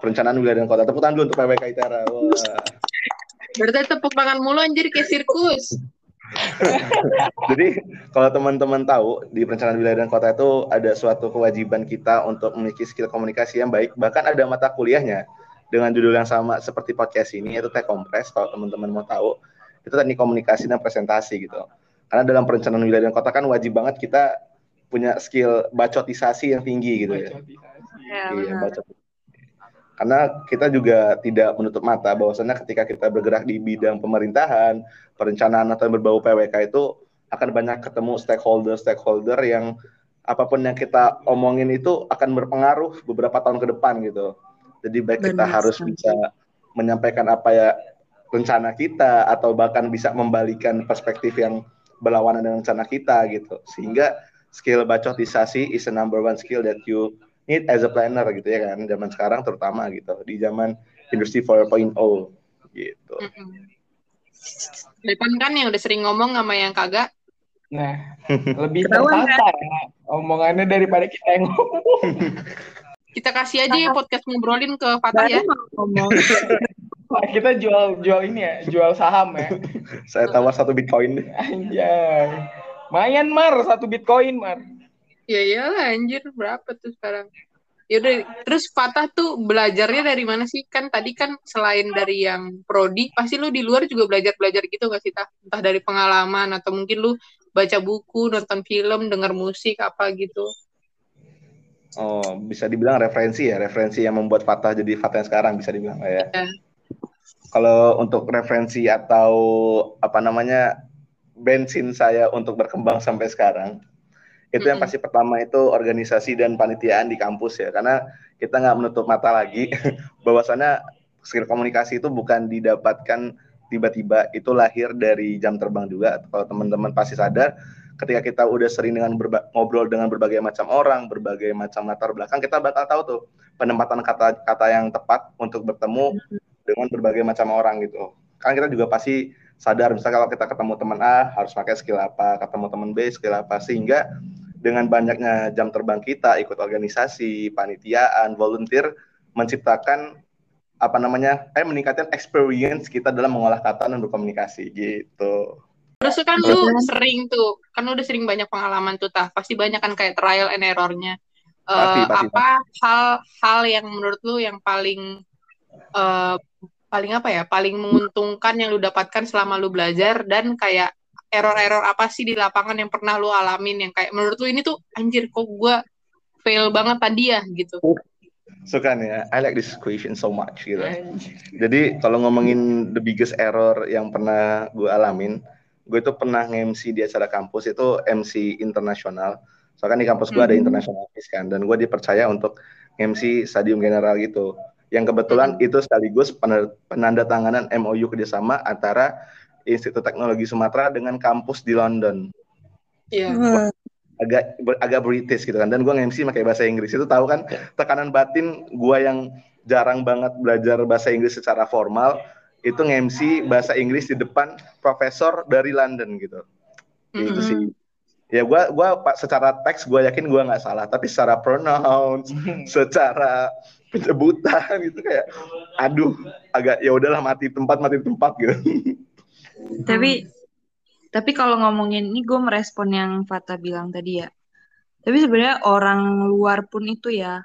Perencanaan wilayah dan kota. Tepuk tangan dulu untuk PWK ITERA. Wah. Berarti tepuk tangan mulu anjir kayak sirkus. Jadi kalau teman-teman tahu di perencanaan wilayah dan kota itu ada suatu kewajiban kita untuk memiliki skill komunikasi yang baik. Bahkan ada mata kuliahnya dengan judul yang sama seperti podcast ini yaitu Tech Compress kalau teman-teman mau tahu. Itu teknik komunikasi dan presentasi gitu. Karena dalam perencanaan wilayah dan kota kan wajib banget kita punya skill bacotisasi yang tinggi gitu ya. Bacotisasi. Ya, Iya, benar. Karena kita juga tidak menutup mata bahwasannya ketika kita bergerak di bidang pemerintahan, perencanaan atau yang berbau PWK itu akan banyak ketemu stakeholder-stakeholder yang apa pun yang kita omongin itu akan berpengaruh beberapa tahun ke depan gitu. Jadi baik kita Benar harus sekali. bisa menyampaikan apa ya rencana kita atau bahkan bisa membalikan perspektif yang berlawanan dengan rencana kita gitu. Sehingga skill bacotisasi is a number one skill that you need as a planner gitu ya kan. Zaman sekarang terutama gitu. Di zaman industri 4.0 gitu. Mm-mm. Depan kan yang udah sering ngomong sama yang kagak. Nah, lebih tertata ya omongannya daripada kita yang ngomong. Kita kasih aja ya podcast ngobrolin ke Fatah ya. ngomong. Wah, kita jual jual ini ya, jual saham ya. Saya tawar satu bitcoin. Anjay. Mayan Mar, satu Bitcoin Mar. Ya iyalah anjir berapa tuh sekarang. Ya udah terus Fatah tuh belajarnya dari mana sih? Kan tadi kan selain dari yang prodi, pasti lu di luar juga belajar-belajar gitu gak sih Tah? Entah dari pengalaman atau mungkin lu baca buku, nonton film, denger musik apa gitu. Oh, bisa dibilang referensi ya, referensi yang membuat Fatah jadi Fatah yang sekarang bisa dibilang lah ya. Ya. Kalau untuk referensi atau apa namanya bensin saya untuk berkembang sampai sekarang, itu yang pasti pertama itu organisasi dan panitiaan di kampus ya, karena kita nggak menutup mata lagi bahwasannya skill komunikasi itu bukan didapatkan tiba-tiba, itu lahir dari jam terbang juga. Kalau teman-teman pasti sadar, ketika kita udah sering dengan berba- ngobrol dengan berbagai macam orang, berbagai macam latar belakang, kita bakal tahu tuh penempatan kata-kata yang tepat untuk bertemu dengan berbagai macam orang gitu. Kan kita juga pasti sadar misalnya kalau kita ketemu teman A harus pakai skill apa, ketemu teman B skill apa sehingga dengan banyaknya jam terbang kita ikut organisasi, panitiaan, volunteer menciptakan apa namanya? eh meningkatkan experience kita dalam mengolah kata dan berkomunikasi gitu. Terus kan lu sering tuh, kan lu udah sering banyak pengalaman tuh Tah. Pasti banyak kan kayak trial and error-nya. Eh, pasti, apa hal-hal yang menurut lu yang paling eh, paling apa ya? Paling menguntungkan yang lu dapatkan selama lu belajar dan kayak error-error apa sih di lapangan yang pernah lu alamin yang kayak menurut lu ini tuh anjir kok gua fail banget tadi ya gitu. Suka nih ya, I like this question so much gitu. Anjir. Jadi kalau ngomongin the biggest error yang pernah gue alamin, gue itu pernah nge-MC di acara kampus itu MC internasional. Soalnya kan di kampus gue ada Mhm. international office kan, dan gue dipercaya untuk nge-MC stadium general gitu. Yang kebetulan itu sekaligus penanda- penandatanganan MOU kerjasama antara Institut Teknologi Sumatera dengan kampus di London. Iya. Agak ber- agak British gitu kan. Dan gue nge-MC pakai bahasa Inggris. Itu tahu kan tekanan batin gue yang jarang banget belajar bahasa Inggris secara formal itu nge-MC bahasa Inggris di depan profesor dari London gitu. Itu Mm-mm. sih. Ya gua gua pak secara teks gue yakin gua nggak salah, tapi secara pronounce, secara penyebutan gitu kayak aduh agak ya udahlah mati tempat mati tempat gitu. tapi tapi kalau ngomongin ini gue merespon yang Fata bilang tadi ya. Tapi sebenarnya orang luar pun itu ya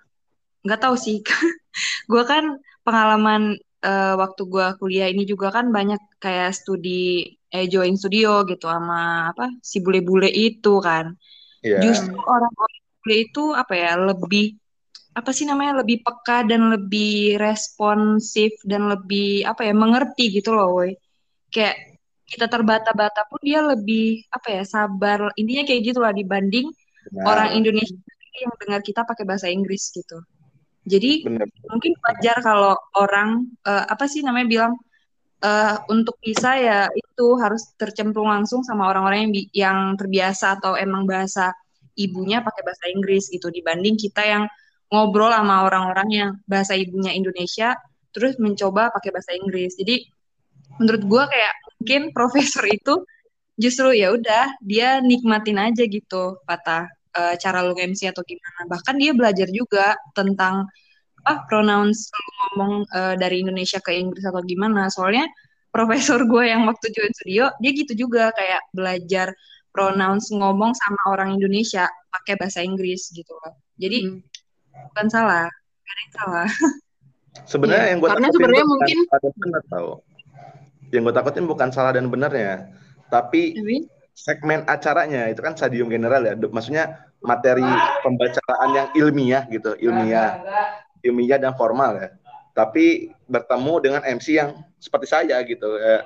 nggak tahu sih. gue kan pengalaman eh, waktu gue kuliah ini juga kan banyak kayak studi eh join studio gitu sama apa si bule-bule itu kan. Iya. Justru orang-orang bule itu apa ya lebih apa sih namanya lebih peka dan lebih responsif dan lebih apa ya mengerti gitu loh, woi. Kayak kita terbata-bata pun dia lebih apa ya sabar. Intinya kayak gitulah dibanding Benar. orang Indonesia yang dengar kita pakai bahasa Inggris gitu. Jadi Bener. mungkin wajar kalau orang eh, apa sih namanya bilang eh, untuk bisa ya itu harus tercemplung langsung sama orang-orang yang yang terbiasa atau emang bahasa ibunya pakai bahasa Inggris gitu dibanding kita yang ngobrol sama orang-orang yang bahasa ibunya Indonesia terus mencoba pakai bahasa Inggris. Jadi menurut gua kayak mungkin profesor itu justru ya udah dia nikmatin aja gitu patah eh, cara lu MC atau gimana. Bahkan dia belajar juga tentang apa pronounce lu ngomong eh, dari Indonesia ke Inggris atau gimana. Soalnya profesor gue yang waktu join studio dia gitu juga kayak belajar pronounce ngomong sama orang Indonesia pakai bahasa Inggris gitu loh. Jadi Hmm. bukan salah, ada yang salah. Sebenarnya Iya, yang gue karena sebenarnya bukan mungkin-. Yang gue takutin bukan salah dan benarnya, tapi segmen acaranya itu kan stadium general ya. Maksudnya materi pembicaraan yang ilmiah gitu, ilmiah, ilmiah dan formal ya. Tapi bertemu dengan MC yang seperti saya gitu. Kayak,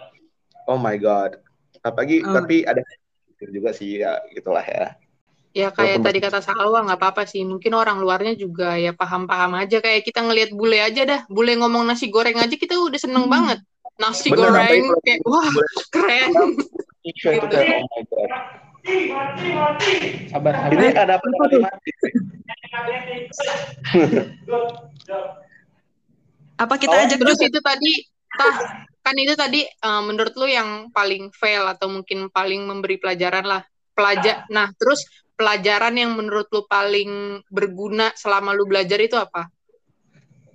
oh my god. Apalagi Oh. tapi ada juga sih ya gitulah ya. Ya kayak Walaupun tadi kata Salwa nggak apa-apa sih. Mungkin orang luarnya juga ya paham-paham aja. Kayak kita ngelihat bule aja dah. Bule ngomong nasi goreng aja kita udah seneng banget. Nasi Bener, goreng kayak wah keren. Itu tuh kayak, oh my god. Sabar, sabar. Ini ada apa mati? Apa kita Oh, ajak Terus juga? itu tadi tah kan itu tadi eh, menurut lu yang paling fail atau mungkin paling memberi pelajaran lah. Pelajar. Nah, terus pelajaran yang menurut lu paling berguna selama lu belajar itu apa?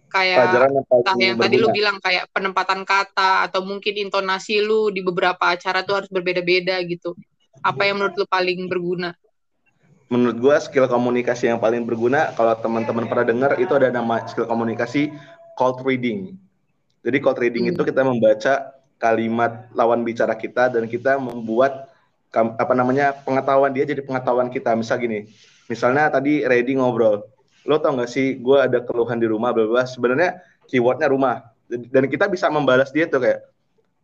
Kayak Pelajaran yang Entah yang tadi lu bilang kayak penempatan kata atau mungkin intonasi lu di beberapa acara tuh harus berbeda-beda gitu. Apa yang menurut lu paling berguna? menurut gua skill komunikasi yang paling berguna kalau teman-teman pernah dengar itu ada nama skill komunikasi cold reading. Jadi cold reading Hmm. itu kita membaca kalimat lawan bicara kita dan kita membuat apa namanya pengetahuan dia jadi pengetahuan kita. Misal gini, misalnya tadi ready ngobrol, lo tau gak sih gue ada keluhan di rumah, bla. Sebenarnya keywordnya rumah dan kita bisa membalas dia tuh kayak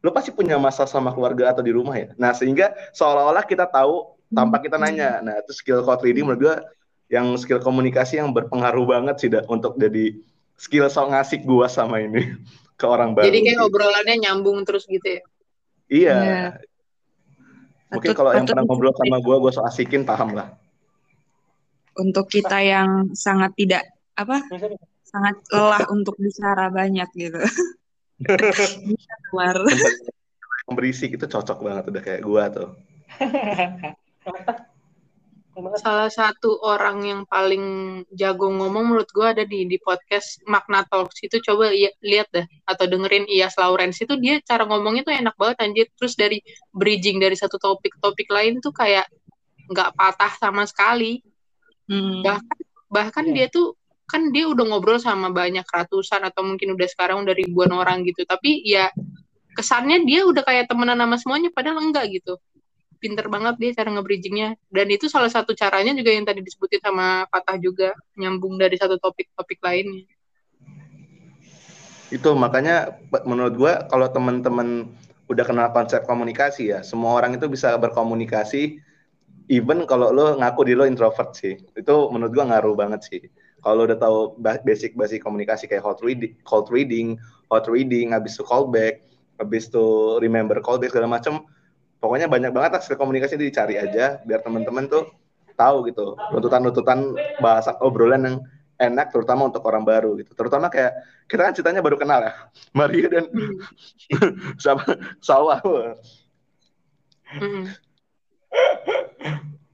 lo pasti punya masalah sama keluarga atau di rumah ya. Nah sehingga seolah-olah kita tahu tanpa kita nanya. Nah itu skill code reading menurut gue yang skill komunikasi yang berpengaruh banget sih Da, untuk jadi skill sok ngasih gua sama ini ke orang baru. Jadi kayak obrolannya nyambung terus gitu ya. Iya. Iya. Mungkin kalau yang pernah ngobrol sama gua, gua sok asikin paham lah. Untuk kita yang sangat tidak apa sangat lelah untuk bicara banyak gitu. Bisa keluar. Berisik itu cocok banget udah kayak gua tuh. Salah satu orang yang paling jago ngomong menurut gua ada di di podcast Makna Talks itu coba iya- lihat dah atau dengerin Iyas Lawrence itu dia cara ngomongnya tuh enak banget anjir terus dari bridging dari satu topik ke topik lain tuh kayak nggak patah sama sekali Hmm. bahkan bahkan Iya. dia tuh kan dia udah ngobrol sama banyak ratusan atau mungkin udah sekarang udah ribuan orang gitu tapi ya kesannya dia udah kayak temenan sama semuanya padahal enggak gitu pinter banget dia cara nge-bridgingnya dan itu salah satu caranya juga yang tadi disebutin sama Fatah juga nyambung dari satu topik-topik lainnya Itu makanya menurut gua kalau teman-teman udah kenal konsep komunikasi ya, semua orang itu bisa berkomunikasi even kalau lo ngaku di lo introvert sih. Itu menurut gua ngaruh banget sih. Kalau lo udah tahu ba- basic basic komunikasi kayak hot reading, cold reading, hot reading, habis itu callback, habis itu remember callback segala macam. Pokoknya banyak banget lah skill komunikasi itu dicari aja biar teman-teman tuh tahu gitu runtutan-runtutan bahasa obrolan yang enak terutama untuk orang baru gitu. Terutama kayak kita kan ceritanya baru kenal ya. Maria dan sama Salwa. Mm.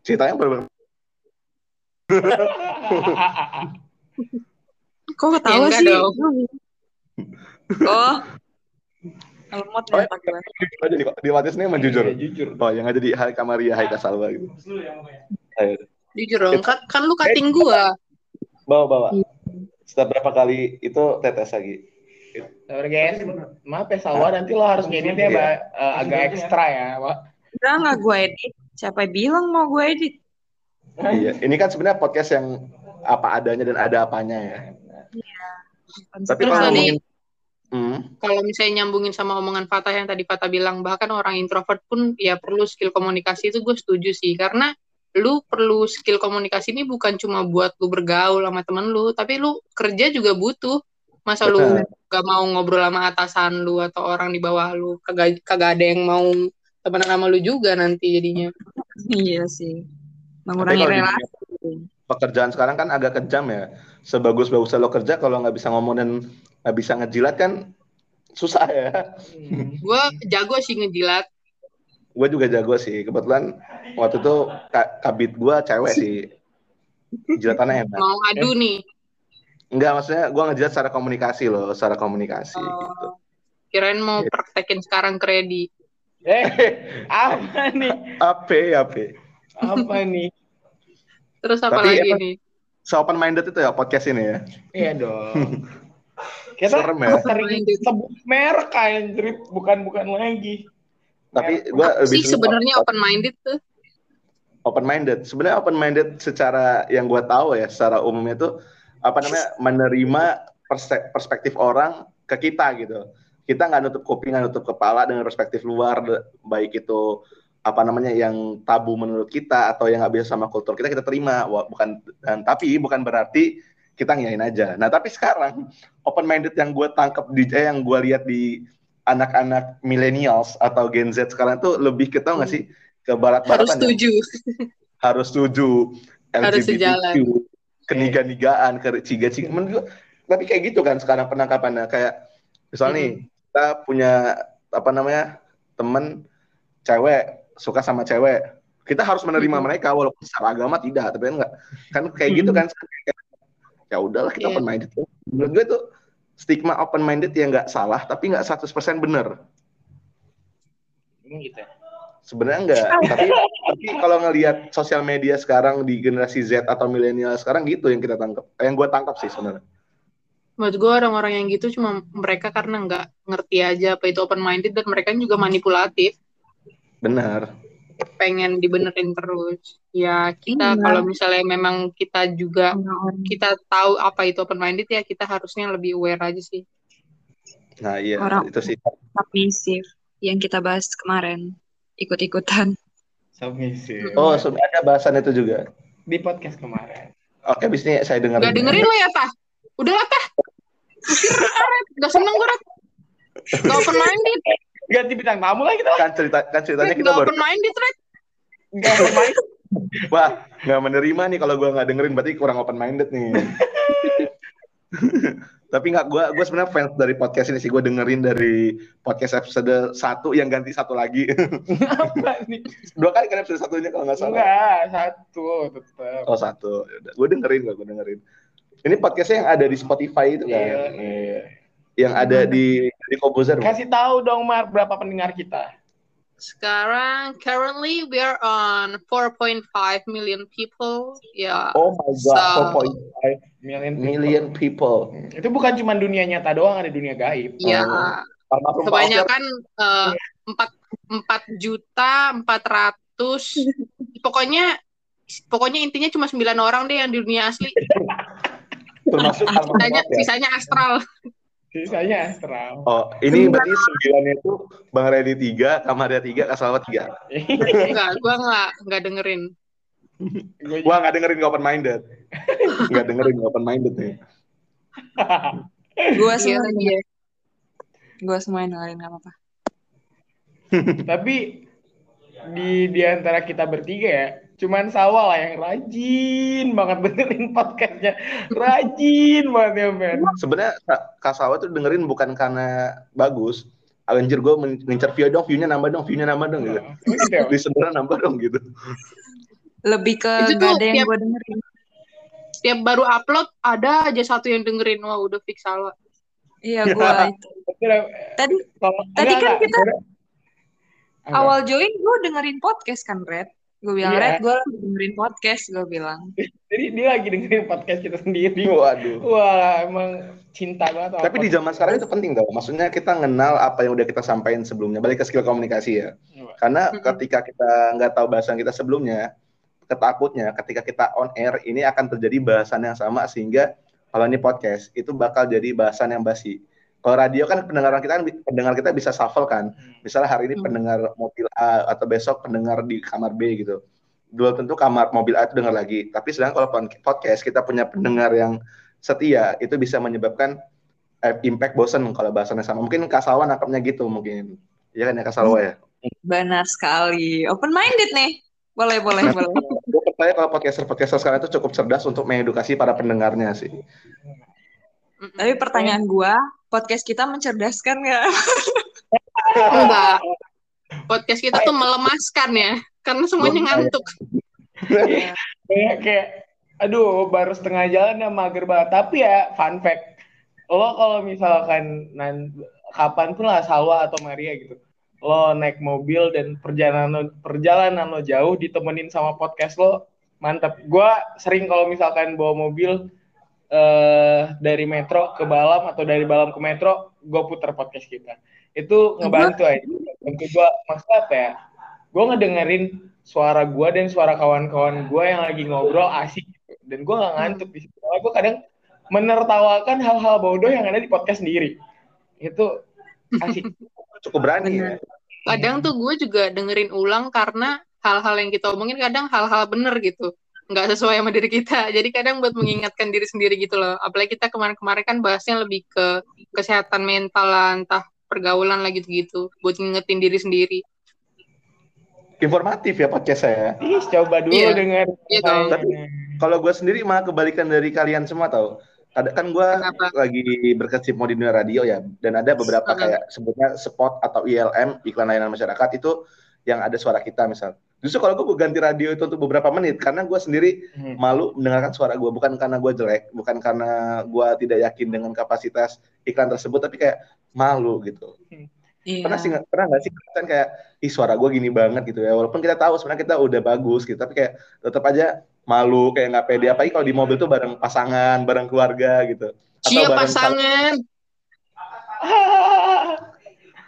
Ceritanya baru Kok ketawa Ya, enggak sih? dong. Oh. Lemot Oh, ya gue. Oh, jadi di podcast ini emang jujur. Iya, jujur. Oh, yang ada di Hai Kamaria, Hai Kasalwa gitu. Jujur dong kan, kan lu cutting gua Bawa bawa. Setiap berapa kali itu tetes lagi. Sabar guys, maaf ya Salwa, nanti lo harus ngeditnya Mbak, eh, agak ekstra ya, Pak. Udah nggak gue edit. Siapa bilang mau gue edit? Iya, ini kan sebenarnya podcast yang apa adanya dan ada apanya ya. Tapi Terus kalau tadi- ngomongin Hmm, kalau misalnya nyambungin sama omongan Fatah yang tadi Fatah bilang bahkan orang introvert pun ya perlu skill komunikasi itu gue setuju sih karena lu perlu skill komunikasi ini bukan cuma buat lu bergaul sama temen lu tapi lu kerja juga butuh masa lu Benar. gak mau ngobrol sama atasan lu atau orang di bawah lu kagak kagak ada yang mau temenan sama lu juga nanti jadinya Iya sih. Tapi Mengurangi kalau di relasi. pekerjaan sekarang kan agak kejam ya. Sebagus-bagusnya lo kerja kalau nggak bisa ngomong dan nggak bisa ngejilat kan susah ya. gue jago sih ngejilat Gue juga jago sih. Kebetulan waktu itu ka- kabit gue cewek sih. Jilatannya enak. mau adu nih Enggak, maksudnya gue ngejilat secara komunikasi loh, secara komunikasi gitu. kirain mau praktekin sekarang kredi Eh, apa nih? Apa, apa? Apa nih? terus apa Tapi lagi nih Se-open minded itu ya podcast ini ya. Iya dong. Kita Serem ya. sering sebut merek anjir, bukan bukan lagi. Tapi lebih sih sebenarnya open minded tuh open minded. Sebenarnya open minded secara yang gue tahu ya, secara umumnya tuh apa namanya menerima perspektif orang ke kita gitu. Kita nggak nutup kuping, nggak nutup kepala dengan perspektif luar, baik itu apa namanya yang tabu menurut kita atau yang nggak bisa sama kultur kita kita terima. Bukan dan tapi bukan berarti kita ngiyain aja. Nah tapi sekarang open minded yang gue tangkap di eh, yang gue lihat di anak-anak millennials atau Gen Z sekarang tuh lebih ke tau nggak sih ke barat-baratan harus ya? setuju. Harus setuju. Harus sejalan. keniga-nigaan ke ciga-ciga. Tapi kayak gitu kan sekarang penangkapannya. Kayak misalnya nih kita punya apa namanya temen cewek suka sama cewek kita harus menerima Mhm. mereka walaupun secara agama tidak tapi kan enggak kan kayak gitu kan ya udahlah kita Iya. open minded menurut gue tuh stigma open minded ya nggak salah tapi nggak 100% bener Emang gitu ya? Sebenarnya enggak, tapi tapi kalau ngelihat sosial media sekarang di generasi Z atau milenial sekarang gitu yang kita tangkap, eh, yang gue tangkap sih sebenarnya. Menurut gue orang-orang yang gitu cuma mereka karena nggak ngerti aja apa itu open minded dan mereka juga manipulatif Benar. pengen dibenerin terus ya kita Iya. kalau misalnya memang kita juga Orang-orang kita tahu apa itu open minded ya kita harusnya lebih aware aja sih Nah iya Orang- itu sih. submisif yang kita bahas kemarin ikut-ikutan. Submissive. Oh sebenarnya ada bahasan itu juga. Di podcast kemarin. Oke, abis ini saya dengar. nggak dengerin lo ya tah udah lah tah usir Red nggak seneng gue Red nggak open minded Ganti bintang tamu lah kita. Kan cerita kan ceritanya kita nggak baru. open minded Red Gak bermain. Wah nggak menerima nih kalau gue nggak dengerin berarti kurang open minded nih. Tapi nggak gue gue sebenarnya fans dari podcast ini sih gue dengerin dari podcast episode satu yang ganti satu lagi Apa nih? dua kali kan episode satunya kalau nggak salah. Enggak, satu tetap. Oh satu, gue dengerin gue dengerin. Ini podcastnya yang ada di Spotify itu kan, Iya, iya. yang ada di di Kobuzer. Kasih tahu dong Mar berapa pendengar kita. sekarang currently we are on 4.5 million people ya Oh my god, So- 4.5 Million. million people. Itu bukan cuma dunia nyata doang, ada dunia gaib. ya Almarhum Pak kebanyakan eh, empat empat juta empat ratus pokoknya pokoknya intinya cuma sembilan orang deh yang di dunia asli termasuk sisanya ya. sisanya astral Sisanya astral. Oh, ini berarti sembilannya itu Bang Redi tiga, Kamaria tiga, Kasalwa tiga. enggak gua nggak nggak dengerin Gue Wah nggak dengerin nggak open minded, nggak dengerin nggak open minded nih. Iya, semua iya. gue semua yang dengerin gak apa-apa. Tapi di di antara kita bertiga ya, cuman Sawa lah yang rajin banget benerin podcastnya. Rajin banget ya, men. Sebenarnya Ka- Kasalwa tuh dengerin bukan karena bagus. Anjir gue ngincer view dong, view-nya nambah dong, view-nya nambah dong gitu. Gitu ya? Listener nambah dong gitu. Lebih ke Itu gak ada yang gue dengerin. tiap baru upload ada aja satu yang dengerin wah udah fix salah Iya gue itu. Tadi Tadi kan kita- awal join gue dengerin podcast kan Red. Gue bilang Iya. Red gue lagi dengerin podcast gue bilang. Jadi dia lagi dengerin podcast kita sendiri. Waduh. Wah, emang cinta banget. Tapi di zaman sekarang itu penting tau. Maksudnya kita kenal apa yang udah kita sampaikan sebelumnya. Balik ke skill komunikasi ya. podcast. Karena ketika kita nggak tahu bahasan kita sebelumnya, ketakutnya ketika kita on air ini akan terjadi bahasan yang sama sehingga kalau ini podcast itu bakal jadi bahasan yang basi. Kalau radio kan pendengaran kita kan pendengar kita bisa shuffle kan. Misalnya hari ini Hmm. pendengar mobil A atau besok pendengar di kamar B gitu. Belum tentu kamar mobil A itu dengar lagi. Tapi sedangkan kalau podcast kita punya pendengar yang setia itu bisa menyebabkan eh, impact bosen kalau bahasannya sama. Mungkin Kak Salwa nangkapnya gitu mungkin. Iya kan ya Kak Salwa ya? Benar sekali. Open minded nih. Boleh boleh boleh. Gue percaya kalau podcaster-podcaster sekarang itu cukup cerdas untuk mengedukasi para pendengarnya sih. Tapi pertanyaan gue, podcast kita mencerdaskan nggak? enggak podcast kita tuh melemaskan ya karena semuanya ngantuk Kayak, kayak, aduh, baru setengah jalan ya mager banget. Tapi ya, fun fact, lo kalau misalkan nan, kapan pun lah Salwa atau Maria gitu, lo naik mobil dan perjalanan lo, perjalanan lo jauh ditemenin sama podcast lo, mantep. Gua sering kalau misalkan bawa mobil eh dari metro ke Balam atau dari Balam ke metro, gue puter podcast kita. Itu ngebantu aja. Bantu gue, maksudnya apa ya? Gue ngedengerin suara gue dan suara kawan-kawan gue yang lagi ngobrol asik gitu. dan gue nggak ngantuk di situ. Gue kadang menertawakan hal-hal bodoh yang ada di podcast sendiri. Itu asik. Cukup berani ya. kadang tuh gue juga dengerin ulang karena hal-hal yang kita omongin kadang hal-hal bener gitu nggak sesuai sama diri kita jadi kadang buat mengingatkan diri sendiri gitu loh apalagi kita kemarin-kemarin kan bahasnya lebih ke kesehatan mental lah entah pergaulan lah gitu-gitu buat ngingetin diri sendiri Informatif ya podcast saya. Ih, coba dulu denger. Iya dong. Tapi kalau gue sendiri malah kebalikan dari kalian semua tau. Ada kan gue Kenapa? lagi berkecimpung di dunia radio ya, dan ada beberapa Hmm. kayak sebutnya spot atau ILM iklan layanan masyarakat itu yang ada suara kita misal. Justru kalau gue ganti radio itu untuk beberapa menit karena gue sendiri Hmm. malu mendengarkan suara gue bukan karena gue jelek, bukan karena gue tidak yakin dengan kapasitas iklan tersebut, tapi kayak malu gitu. Iya. Pernah sih pernah nggak sih kan kayak ih suara gue gini banget gitu ya, walaupun kita tahu sebenarnya kita udah bagus gitu, tapi kayak tetap aja malu kayak nggak pede apalagi kalau di mobil tuh bareng pasangan, bareng keluarga gitu. Atau Cia bareng pasangan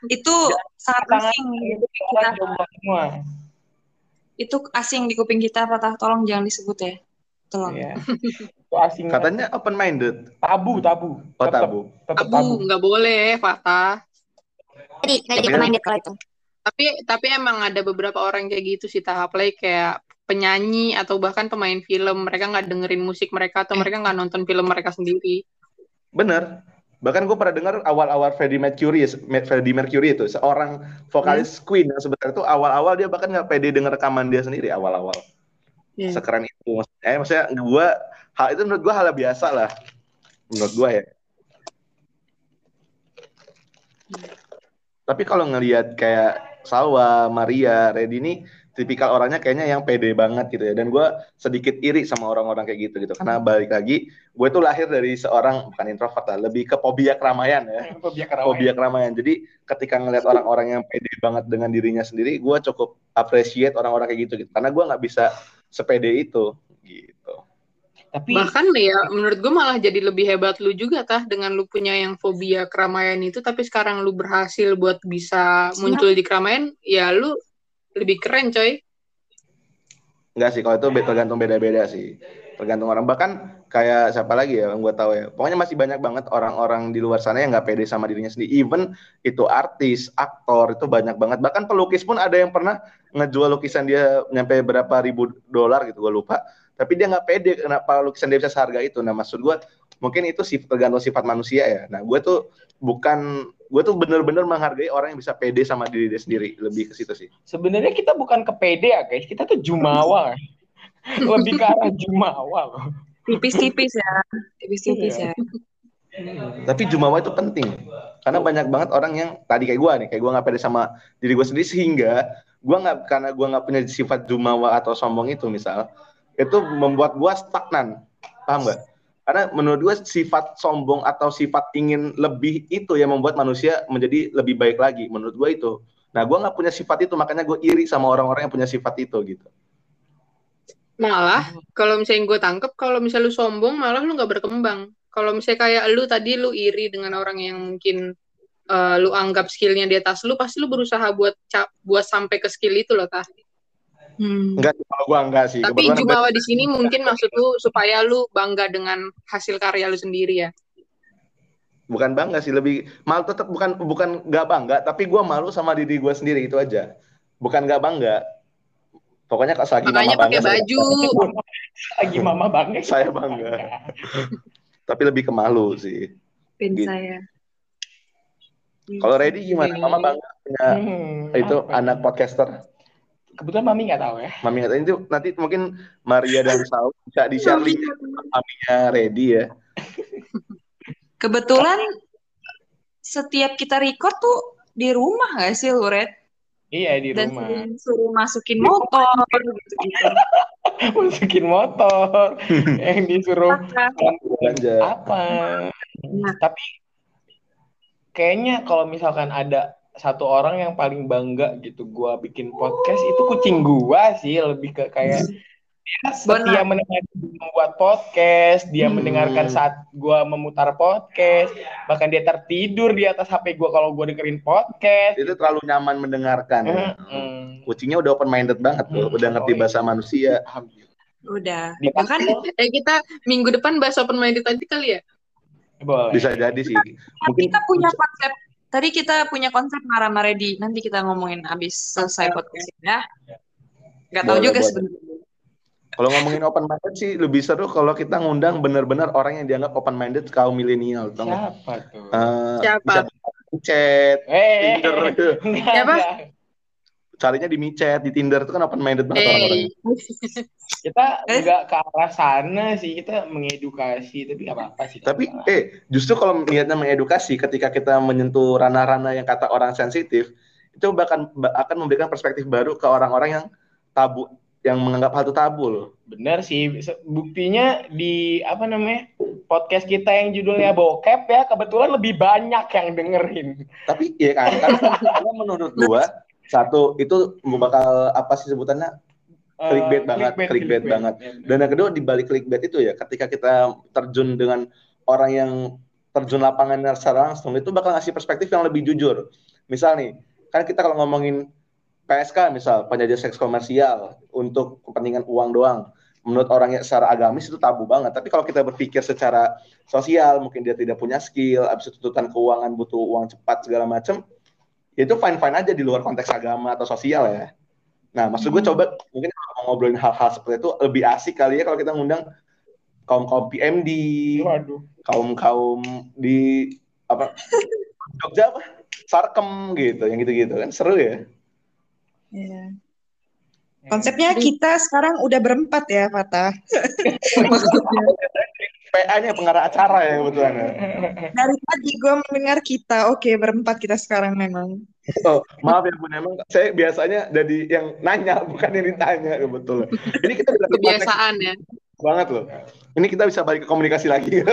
Itu sangat kuping kita. Semua. Itu asing di kuping kita, Patah. Tolong jangan disebut ya. Tolong. Iya. Itu asing. katanya open minded. tabu, tabu. Oh tabu. tetep tabu. abu nggak boleh Fatah Tadi nggak Tapi- pemain kalau itu. tapi tapi emang ada beberapa orang kayak gitu sih tahap play kayak penyanyi atau bahkan pemain film mereka nggak dengerin musik mereka atau mereka nggak nonton film mereka sendiri Bener. Bahkan gue pernah dengar awal-awal Freddie Mercury, Freddie Mercury itu seorang vokalis Queen yang sebenarnya itu awal-awal dia bahkan nggak pede denger rekaman dia sendiri awal-awal. Iya. Sekeren itu. Maksudnya, eh, maksudnya gue hal itu menurut gue hal yang biasa lah. Menurut gue ya. Tapi kalau ngelihat kayak Salwa, Maria, Reddy ini tipikal orangnya kayaknya yang pede banget gitu ya. Dan gue sedikit iri sama orang-orang kayak gitu gitu. Karena balik lagi, gue tuh lahir dari seorang bukan introvert lah, lebih ke fobia keramaian ya. Fobia keramaian. Fobia keramaian. Jadi ketika ngelihat orang-orang yang pede banget dengan dirinya sendiri, gue cukup appreciate orang-orang kayak gitu gitu. Karena gue nggak bisa sepede itu gitu. Tapi bahkan ya menurut gue malah jadi lebih hebat lu juga tah dengan lu punya yang fobia keramaian itu tapi sekarang lu berhasil buat bisa muncul di keramaian ya lu lebih keren coy Enggak sih, kalau itu tergantung beda-beda sih. Tergantung orang. Bahkan kayak siapa lagi ya yang gue tahu ya. Pokoknya masih banyak banget orang-orang di luar sana yang nggak pede sama dirinya sendiri. Even itu artis, aktor, itu banyak banget. Bahkan pelukis pun ada yang pernah ngejual lukisan dia nyampe berapa ribu dolar gitu, gue lupa. Tapi dia nggak pede kenapa lukisan dia bisa seharga itu. Nah maksud gue mungkin itu sih tergantung sifat manusia ya. Nah gue tuh bukan gue tuh bener-bener menghargai orang yang bisa pede sama diri dia sendiri. Lebih ke situ sih. sebenarnya kita bukan kepede ya guys, kita tuh jumawa. Lebih ke arah jumawa loh. Tipis-tipis ya. Tipis-tipis Iya. ya. Tapi jumawa itu penting karena banyak banget orang yang tadi kayak gue nih kayak gue nggak pede sama diri gue sendiri sehingga gue nggak karena gue nggak punya sifat jumawa atau sombong itu misal itu membuat gue stagnan paham nggak karena menurut gue sifat sombong atau sifat ingin lebih itu yang membuat manusia menjadi lebih baik lagi menurut gue itu. Nah gue nggak punya sifat itu makanya gue iri sama orang-orang yang punya sifat itu gitu. Malah kalau misalnya gue tangkep kalau misalnya lu sombong malah lu nggak berkembang. Kalau misalnya kayak lu tadi lu iri dengan orang yang mungkin eh, lu anggap skillnya di atas lu pasti lu berusaha buat cap buat sampai ke skill itu loh tah Hmm. enggak sih, kalau gue enggak sih tapi Kebetulan jumawa di sini mungkin maksud lu supaya lu bangga dengan hasil karya lu sendiri ya bukan bangga sih lebih malu tetap bukan bukan nggak bangga tapi gue malu sama diri gue sendiri itu aja bukan nggak bangga pokoknya kalau lagi makanya mama bangga pakai baju Lagi mama banget. saya bangga tapi lebih ke malu sih Pin Gitu. saya. kalau ready gimana Oke. mama bangga punya Hmm, itu apa? anak podcaster Kebetulan mami nggak tahu ya. mami ngatain itu nanti mungkin Maria dan Saul bisa di share link maminya ready ya Kebetulan setiap kita record tuh di rumah gak sih lu, Red? Iya di Dan rumah. sering suruh masukin motor gitu-gitu. Masukin motor. yang disuruh belanja apa? Nah. Tapi kayaknya kalau misalkan ada satu orang yang paling bangga gitu gua bikin podcast itu kucing gua sih lebih ke kayak dia setia mendengar membuat podcast, dia Hmm. mendengarkan saat gua memutar podcast, bahkan dia tertidur di atas HP gua kalau gua dengerin podcast. itu terlalu nyaman mendengarkan ya. Hmm. kucingnya udah open minded banget tuh Hmm. udah ngerti Oh, iya. bahasa manusia Alhamdulillah. Udah. Di- Bahkan eh kita minggu depan bahas open minded tadi kali ya Boleh. bisa jadi sih kan mungkin kita punya konsep tadi kita punya konsep marah-marah di nanti kita ngomongin abis selesai podcast ini ya. Gak tahu Boleh, juga sebenarnya. Kalau ngomongin open minded sih lebih seru kalau kita ngundang bener-bener orang yang dianggap open minded kaum milenial? Siapa tuh? Eh, Siapa? chat, Eh, Tinder, enggak, Siapa? Carinya di micet, di Tinder itu kan open minded banget orang-orang. Eh, Kita enggak ke arah sana sih, kita mengedukasi, tapi nggak apa-apa sih. Tapi nggak apa-apa. eh justru kalau niatnya mengedukasi ketika kita menyentuh ranah-ranah yang kata orang sensitif itu bahkan ba- akan memberikan perspektif baru ke orang-orang yang tabu yang menganggap hal itu tabu loh. Bener sih, buktinya di apa namanya podcast kita yang judulnya bokep ya, kebetulan lebih banyak yang dengerin. Tapi ya kan, karena, karena menurut gua satu itu bakal apa sih sebutannya Eh, Clickbait banget, clickbait banget. Dan yang kedua di balik clickbait itu ya, ketika kita terjun dengan orang yang terjun lapangan secara langsung itu bakal ngasih perspektif yang lebih jujur. Misal nih, kan kita kalau ngomongin PSK misal penjajah seks komersial untuk kepentingan uang doang, menurut orang yang secara agamis itu tabu banget. Tapi kalau kita berpikir secara sosial, mungkin dia tidak punya skill, habis itu tuntutan keuangan butuh uang cepat segala macam, itu fine fine aja di luar konteks agama atau sosial ya. Nah, maksud gue coba mungkin kalau ngobrolin hal-hal seperti itu lebih asik kali ya kalau kita ngundang kaum kaum PMD, Waduh. kaum kaum di apa Jogja apa Sarkem gitu, yang gitu-gitu kan seru ya. Iya. Konsepnya kita sekarang udah berempat ya, Fatah. PA-nya pengarah acara ya kebetulan. ya. Dari tadi gue mendengar kita, oke berempat kita sekarang memang. Oh, maaf ya Bun, emang saya biasanya jadi yang nanya bukan yang ditanya kebetulan. Ini kita kebiasaan ya. banget loh. Ini kita bisa balik ke komunikasi lagi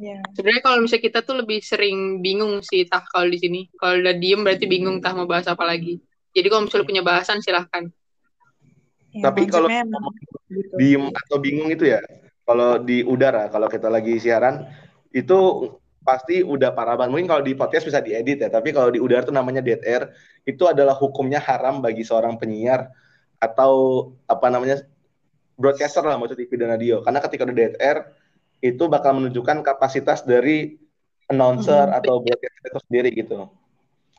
ya. Sebenarnya kalau misalnya kita tuh lebih sering bingung sih tah kalau di sini. Kalau udah diem berarti bingung tah mau bahas apa lagi. Jadi kalau misalnya punya bahasan silahkan. Ya, Tapi kalau gitu. diem atau bingung itu ya, kalau di udara, kalau kita lagi siaran, itu pasti udah parah banget. Mungkin kalau di podcast bisa diedit ya, tapi kalau di udara itu namanya dead air, itu adalah hukumnya haram bagi seorang penyiar atau apa namanya broadcaster lah, maksud TV dan radio. Karena ketika udah dead air, itu bakal menunjukkan kapasitas dari announcer Mhm. atau broadcaster itu sendiri gitu.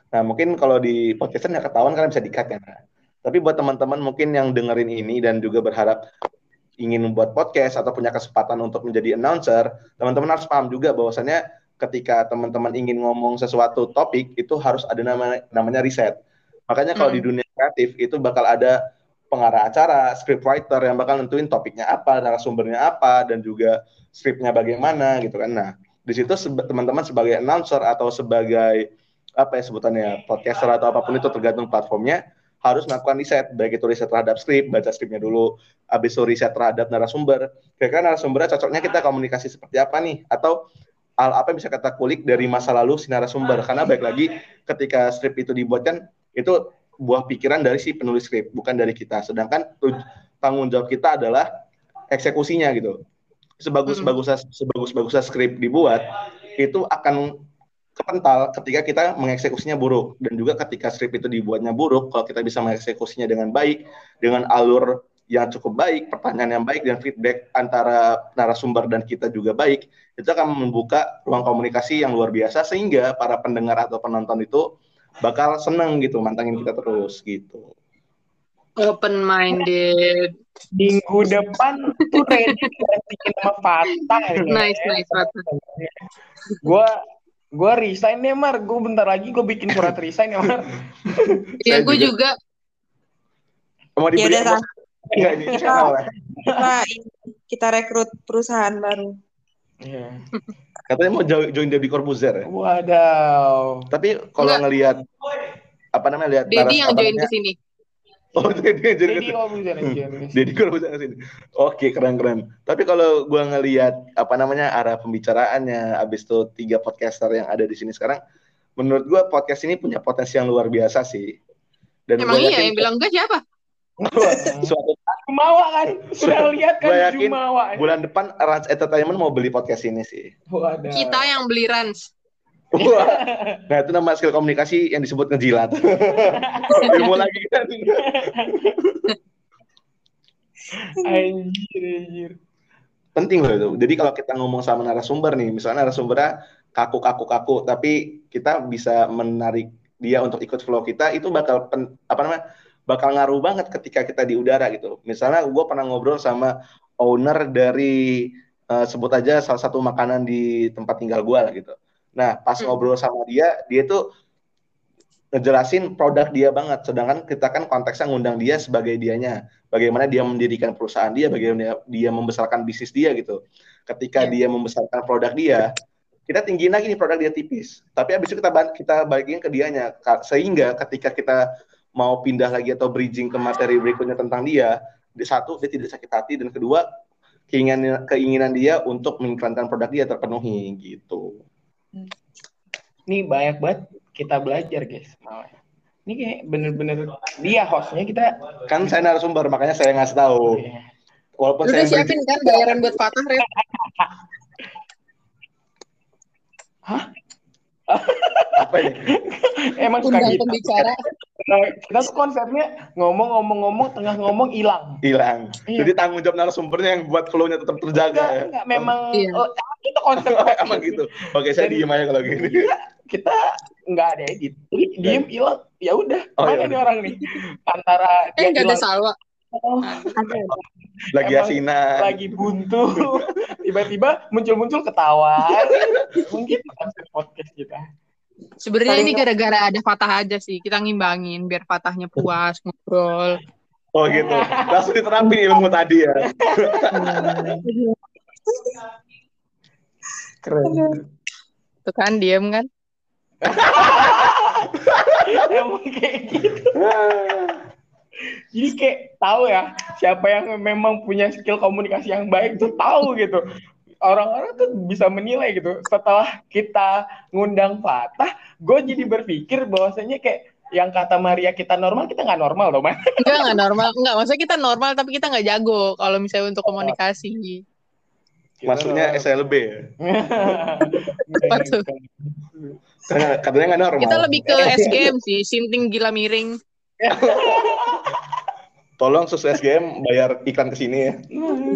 Nah, mungkin kalau di podcaster nggak ketahuan karena bisa di-cut ya. Nah. Tapi buat teman-teman mungkin yang dengerin ini dan juga berharap ingin membuat podcast atau punya kesempatan untuk menjadi announcer, teman-teman harus paham juga bahwasannya ketika teman-teman ingin ngomong sesuatu topik itu harus ada nama, namanya riset. Makanya kalau di dunia kreatif itu bakal ada pengarah acara, scriptwriter yang bakal nentuin topiknya apa, narasumbernya apa, dan juga skripnya bagaimana gitu kan. Nah, di situ teman-teman sebagai announcer atau sebagai apa ya sebutannya podcaster atau apa pun itu tergantung platformnya harus melakukan riset baik itu riset terhadap skrip baca skripnya dulu habis itu riset terhadap narasumber. Kira-kira narasumbernya cocoknya kita komunikasi seperti apa nih? Atau hal apa yang bisa kita kulik dari masa lalu si narasumber? Karena baik lagi ketika skrip itu dibuatkan itu buah pikiran dari si penulis skrip bukan dari kita. Sedangkan tanggung jawab kita adalah eksekusinya gitu. Sebagus bagusnya sebagus bagusnya skrip dibuat itu akan kepental ketika kita mengeksekusinya buruk dan juga ketika skrip itu dibuatnya buruk kalau kita bisa mengeksekusinya dengan baik dengan alur yang cukup baik pertanyaan yang baik dan feedback antara narasumber dan kita juga baik itu akan membuka ruang komunikasi yang luar biasa sehingga para pendengar atau penonton itu bakal seneng gitu mantangin kita terus gitu Open minded. Minggu depan tuh ready gantiin sama Fatah. ya. Nice, nice, Fatah. Gue gue resign deh Mar. Gue bentar lagi gue bikin surat resign ya Mar. Ya Saya gue juga. juga. mau Ya dibeli udah, di channel ya. Kita, kita rekrut perusahaan baru. Iya. katanya mau jo- join Deddy Corbuzier ya Wadaw. tapi kalau ngelihat apa namanya lihat Dedi yang join ke sini. Oh, Dedi yang join Jadi kalau bisa nih. Deddy Corbuzier ke sini. Oke, keren-keren. Tapi kalau gua ngelihat apa namanya arah pembicaraannya, abis itu tiga podcaster yang ada di sini sekarang, menurut gua podcast ini punya potensi yang luar biasa sih. Dan Emang iya yang bilang enggak siapa? suatu Jumawa kan. Sudah lihat kan yakin Jumawa. bulan depan Rans Entertainment mau beli podcast ini sih. Kita yang beli Rans. Wah. Nah, itu nama skill komunikasi yang disebut ngejilat. Ilmu lagi kan. Anjir, anjir. penting loh itu. Jadi kalau kita ngomong sama narasumber nih, misalnya narasumbernya kaku kaku kaku, tapi kita bisa menarik dia untuk ikut flow kita, itu bakal pen, apa namanya bakal ngaruh banget ketika kita di udara gitu. Misalnya gue pernah ngobrol sama owner dari uh, sebut aja salah satu makanan di tempat tinggal gue lah gitu. Nah pas hmm. ngobrol sama dia, dia tuh ngejelasin produk dia banget. Sedangkan kita kan konteksnya ngundang dia sebagai dianya. Bagaimana dia mendirikan perusahaan dia, bagaimana dia membesarkan bisnis dia gitu. Ketika yeah. dia membesarkan produk dia, kita tinggiin lagi nih produk dia tipis. Tapi abis itu kita kita bagiin ke dianya. Sehingga ketika kita mau pindah lagi atau bridging ke materi berikutnya tentang dia, satu dia tidak sakit hati dan kedua keinginan keinginan dia untuk mengiklankan produk dia terpenuhi gitu. Ini banyak banget kita belajar guys. Malah ini kayak bener-bener dia hostnya kita kan saya narasumber makanya saya ngasih tahu. Iya. walaupun Lu saya siapin kan bayaran buat Fatah Red hah apa ini emang suka gitu. pembicara. Nah, kita tuh konsepnya ngomong-ngomong-ngomong tengah ngomong hilang. Hilang. Iya. jadi tanggung jawab narasumbernya yang buat flow-nya tetap terjaga enggak, ya? enggak. Memang iya. oh, itu konsep emang gitu. Oke saya diem aja kalau gini. iya, kita nggak ada edit jadi diem hilang. Ya udah oh, mana iya. nih orang nih? Antara eh nggak ada salwa Oh, lagi Emang asinan lagi buntu. Tiba-tiba muncul-muncul ketawa. Mungkin podcast kita. Sebenarnya ini gara-gara ada fatah aja sih. Kita ngimbangin biar fatahnya puas ngobrol. Oh gitu. Langsung diterapin ilmu tadi ya. Keren. Tuh kan diem kan? Emang kayak gitu jadi kayak tahu ya siapa yang memang punya skill komunikasi yang baik tuh tahu gitu orang-orang tuh bisa menilai gitu setelah kita ngundang Fatah gue jadi berpikir bahwasanya kayak yang kata Maria kita normal kita nggak normal loh man enggak nggak normal enggak maksudnya kita normal tapi kita nggak jago kalau misalnya untuk komunikasi Maksudnya SLB ya? Tuh? Katanya nggak normal. Kita lebih ke SGM sih, sinting gila miring. Tolong sus SGM bayar iklan ke sini ya.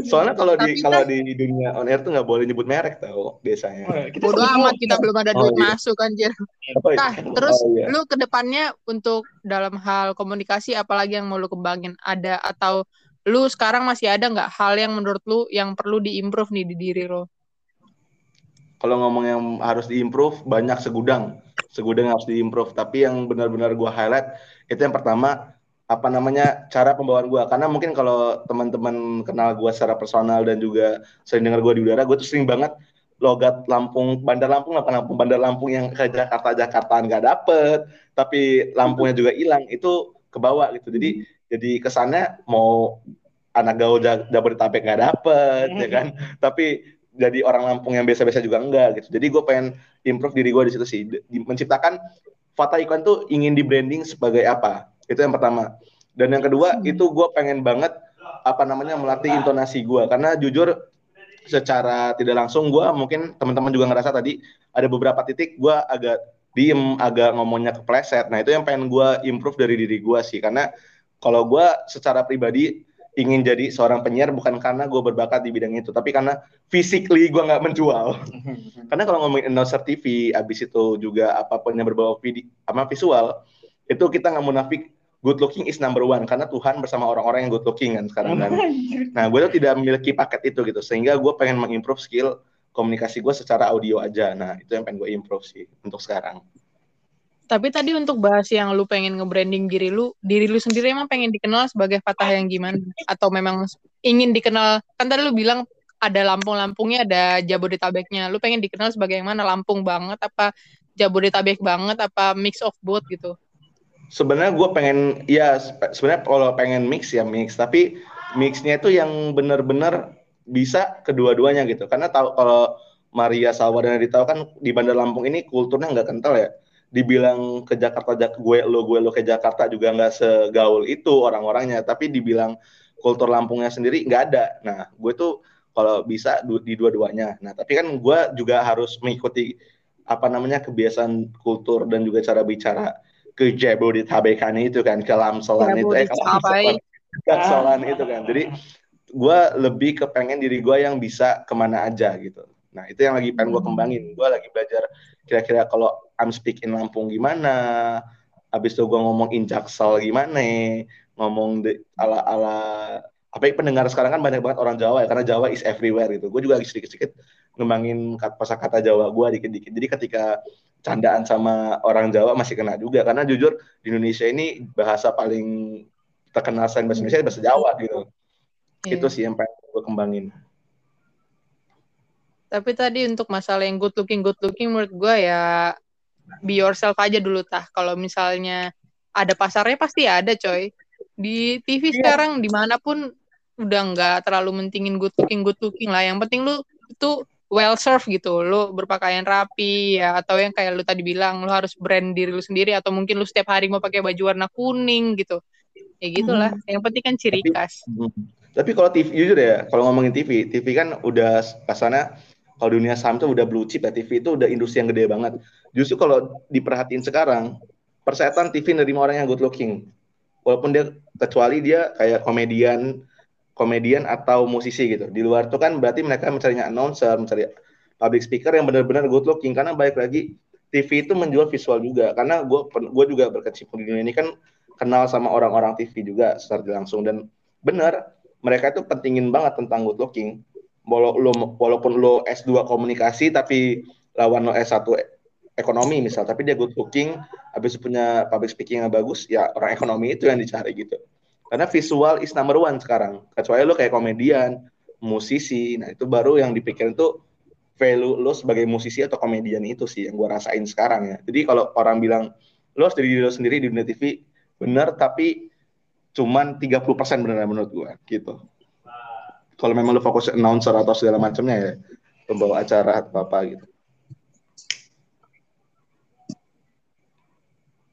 Soalnya kalau di kalau di dunia on air tuh nggak boleh nyebut merek tau biasanya. Oh, kita Bodo amat kita belum ada duit oh, iya. masuk anjir. Oh, iya. Nah, terus oh, iya. lu ke depannya untuk dalam hal komunikasi apalagi yang mau lu kembangin ada atau lu sekarang masih ada nggak hal yang menurut lu yang perlu diimprove nih di diri lo? Kalau ngomong yang harus diimprove banyak segudang, segudang harus diimprove. Tapi yang benar-benar gue highlight itu yang pertama apa namanya cara pembawaan gue karena mungkin kalau teman-teman kenal gue secara personal dan juga sering dengar gue di udara gue tuh sering banget logat Lampung Bandar Lampung apa Lampung? Bandar Lampung yang ke Jakarta Jakarta nggak dapet tapi lampunya juga hilang itu ke bawah gitu. Jadi jadi kesannya mau anak gaul Jabodetabek nggak dapet ya kan? Tapi jadi orang Lampung yang biasa-biasa juga enggak gitu. Jadi gue pengen improve diri gue di situ sih. Di, menciptakan Fata Ikon tuh ingin di branding sebagai apa itu yang pertama dan yang kedua hmm. itu gue pengen banget apa namanya melatih intonasi gue karena jujur secara tidak langsung gue mungkin teman-teman juga ngerasa tadi ada beberapa titik gue agak diem agak ngomongnya kepleset nah itu yang pengen gue improve dari diri gue sih karena kalau gue secara pribadi ingin jadi seorang penyiar bukan karena gue berbakat di bidang itu, tapi karena physically gue nggak menjual. karena kalau ngomongin announcer TV, abis itu juga apa pun yang berbau video, sama visual, itu kita nggak munafik good looking is number one karena Tuhan bersama orang-orang yang good looking kan sekarang kan. Nah gue tuh tidak memiliki paket itu gitu, sehingga gue pengen mengimprove skill komunikasi gue secara audio aja. Nah itu yang pengen gue improve sih untuk sekarang. Tapi tadi untuk bahas yang lu pengen nge-branding diri lu, diri lu sendiri emang pengen dikenal sebagai Fatah yang gimana? Atau memang ingin dikenal, kan tadi lu bilang ada Lampung-Lampungnya, ada Jabodetabeknya. Lu pengen dikenal sebagai yang mana? Lampung banget, apa Jabodetabek banget, apa mix of both gitu? Sebenarnya gue pengen, ya sebenarnya kalau pengen mix ya mix, tapi mixnya itu yang benar-benar bisa kedua-duanya gitu. Karena tahu kalau Maria Salwa dan tahu kan di Bandar Lampung ini kulturnya nggak kental ya. Dibilang ke Jakarta gue lo gue lo ke Jakarta juga nggak segaul itu orang-orangnya. Tapi dibilang kultur Lampungnya sendiri nggak ada. Nah gue tuh kalau bisa di dua-duanya. Nah tapi kan gue juga harus mengikuti apa namanya kebiasaan kultur dan juga cara bicara ke Jabodetabek itu kan ke Lamselan itu eh ke Lamselan itu kan. Jadi gue lebih ke pengen diri gue yang bisa ke mana aja gitu. Nah itu yang lagi pengen gue kembangin. Gue lagi belajar kira-kira kalau I'm speak in Lampung gimana habis itu gue ngomong in Jaksel gimana ngomong de, ala ala apa yang pendengar sekarang kan banyak banget orang Jawa ya karena Jawa is everywhere gitu. Gue juga lagi sedikit-sedikit ngembangin kata Jawa gue dikit-dikit. Jadi ketika candaan sama orang Jawa masih kena juga. Karena jujur di Indonesia ini bahasa paling terkenal selain bahasa Indonesia bahasa Jawa gitu. Yeah. itu sih yang pengen gue kembangin. Tapi tadi untuk masalah yang good looking good looking menurut gue ya be yourself aja dulu tah. Kalau misalnya ada pasarnya pasti ada coy. Di TV yeah. sekarang di mana pun udah nggak terlalu mentingin good looking good looking lah. Yang penting lu itu well served gitu. Lu berpakaian rapi ya atau yang kayak lu tadi bilang lu harus brand diri lu sendiri atau mungkin lu setiap hari mau pakai baju warna kuning gitu. Ya gitulah. Hmm. yang penting kan ciri tapi, khas. hmm. tapi kalau TV jujur ya kalau ngomongin TV TV kan udah kasana kalau dunia saham tuh udah blue chip ya TV itu udah industri yang gede banget. Justru kalau diperhatiin sekarang persetan TV nerima orang yang good looking. Walaupun dia kecuali dia kayak komedian komedian atau musisi gitu. Di luar itu kan berarti mereka mencarinya announcer, mencari public speaker yang benar-benar good looking. Karena baik lagi TV itu menjual visual juga. Karena gue gue juga berkecimpung di dunia ini kan kenal sama orang-orang TV juga secara langsung. Dan benar mereka itu pentingin banget tentang good looking. Walaupun lo S2 komunikasi tapi lawan lo S1 ekonomi misal tapi dia good looking habis punya public speaking yang bagus ya orang ekonomi itu yang dicari gitu karena visual is number one sekarang. Kecuali lo kayak komedian, musisi, nah itu baru yang dipikirin tuh value lo sebagai musisi atau komedian itu sih yang gue rasain sekarang ya. Jadi kalau orang bilang lo harus diri lo sendiri di dunia TV, bener tapi cuman 30% benar menurut gue gitu. Kalau memang lo fokus announcer atau segala macamnya ya, pembawa acara atau apa gitu.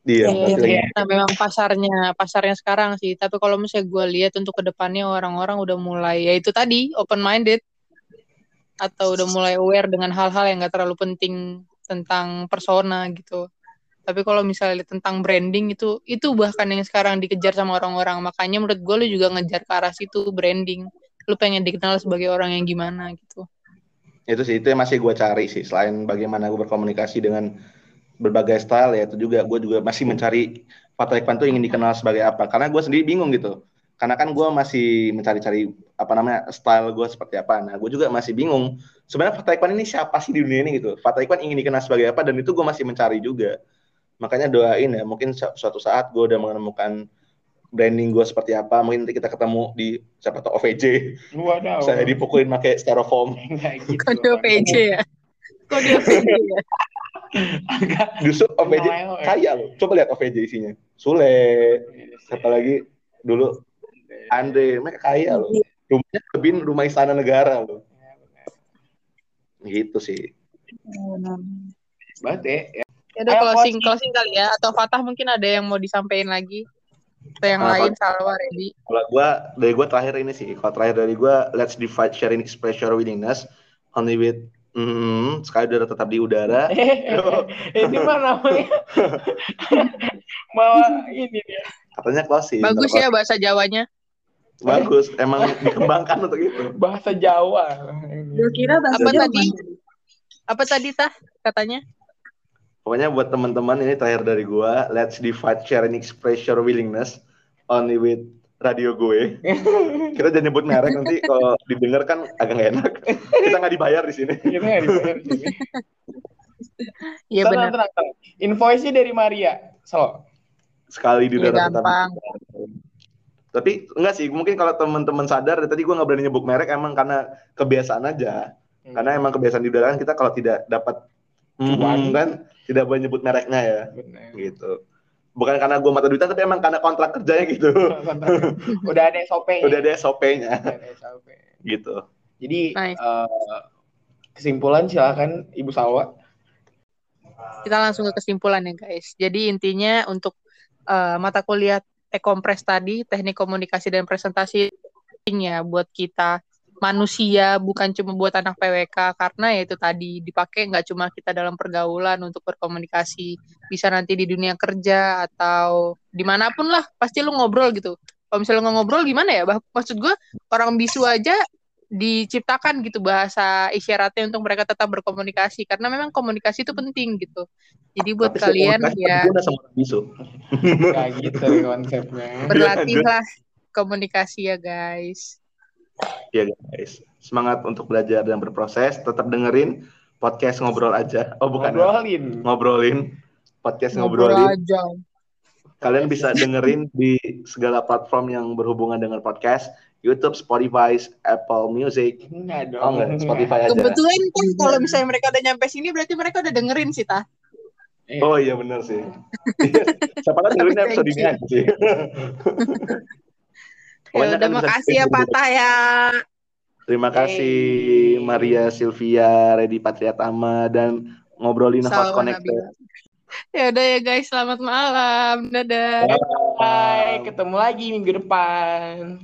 Iya, iya, iya. Nah, memang pasarnya pasarnya sekarang sih. Tapi kalau misalnya gue lihat untuk ke depannya orang-orang udah mulai ya itu tadi open minded atau udah mulai aware dengan hal-hal yang gak terlalu penting tentang persona gitu. Tapi kalau misalnya tentang branding itu itu bahkan yang sekarang dikejar sama orang-orang. Makanya menurut gue lu juga ngejar ke arah situ branding. Lu pengen dikenal sebagai orang yang gimana gitu. Itu sih itu yang masih gue cari sih. Selain bagaimana gue berkomunikasi dengan berbagai style ya itu juga gue juga masih mencari Fatah Iqbal tuh ingin dikenal sebagai apa. Karena gue sendiri bingung gitu. Karena kan gue masih mencari-cari apa namanya style gue seperti apa. Nah gue juga masih bingung sebenarnya Fatah Iqbal ini siapa sih di dunia ini gitu? Fatah Iqbal ingin dikenal sebagai apa? Dan itu gue masih mencari juga. Makanya doain ya mungkin suatu saat gue udah menemukan branding gue seperti apa mungkin nanti kita ketemu di siapa tahu OVJ Waduh. saya dipukulin pakai styrofoam. Gitu, kode OVJ ya. Kode OVJ ya Justru OVJ kaya loh. Coba lihat OVJ isinya. Sule, siapa lagi dulu Andre, mereka kaya loh. Rumahnya lebih rumah istana negara loh. Gitu sih. Berarti ya. Ya udah closing closing kali ya atau Fatah mungkin ada yang mau disampaikan lagi atau yang lain Salwa ready. Kalau gua dari gua terakhir ini sih, kalau terakhir dari gua let's divide sharing expression willingness only with Hmm, sekali udah tetap di udara. ini mah namanya mau ini dia. Katanya closing. Bagus ya bahasa Jawanya. Bagus, emang dikembangkan untuk itu. Bahasa Jawa. Gue kira bahasa apa Jawa. tadi? Apa tadi tah katanya? Pokoknya buat teman-teman ini terakhir dari gua, let's divide sharing expression willingness only with radio gue. Kita jangan nyebut merek nanti kalau didengar kan agak gak enak. Kita nggak dibayar di sini. Kita nggak dibayar di sini. Iya benar. Tenang, tenang. Invoice-nya dari Maria. So. Sekali di ya, gampang. Tapi enggak sih, mungkin kalau teman-teman sadar tadi gue nggak berani nyebut merek emang karena kebiasaan aja. Hmm. Karena emang kebiasaan di udara kan kita kalau tidak dapat hmm, kan tidak boleh nyebut mereknya ya. Bener. Gitu bukan karena gue mata duitan tapi emang karena kontrak kerjanya gitu. Udah ada SOP-nya udah ada SOP-nya SOP. gitu. Jadi nice. uh, kesimpulan silakan Ibu Salwa. Kita langsung ke kesimpulan ya guys. Jadi intinya untuk uh, mata kuliah e-kompres tadi teknik komunikasi dan presentasi ya buat kita manusia bukan cuma buat anak PWK karena ya itu tadi dipakai nggak cuma kita dalam pergaulan untuk berkomunikasi bisa nanti di dunia kerja atau di mana pun lah pasti lu ngobrol gitu kalau misalnya nggak ngobrol gimana ya bah maksud gue orang bisu aja diciptakan gitu bahasa isyaratnya untuk mereka tetap berkomunikasi karena memang komunikasi itu penting gitu jadi buat Tapi kalian ya berguna sama orang bisu. Kayak gitu konsepnya. berlatihlah komunikasi ya guys Iya guys, semangat untuk belajar dan berproses. Tetap dengerin podcast ngobrol aja. Oh bukan, Ngobrolin. ngobrolin podcast ngobrol ngobrolin. aja Kalian bisa dengerin di segala platform yang berhubungan dengan podcast, YouTube, Spotify, Apple Music. Enggak dong. Oh enggak, Spotify aja. kebetulan kan kalau misalnya mereka udah nyampe sini berarti mereka udah dengerin sih tah Oh iya benar sih. Siapa tahu dengerin episode ini aja sih. ya Pokoknya udah kan bisa makasih ya stay patah ya Terima kasih Maria Sylvia, Redi Patriatama dan ngobrolin Salma connected. Ya udah ya guys. Selamat malam. Dadah. Bye. Ketemu lagi minggu depan.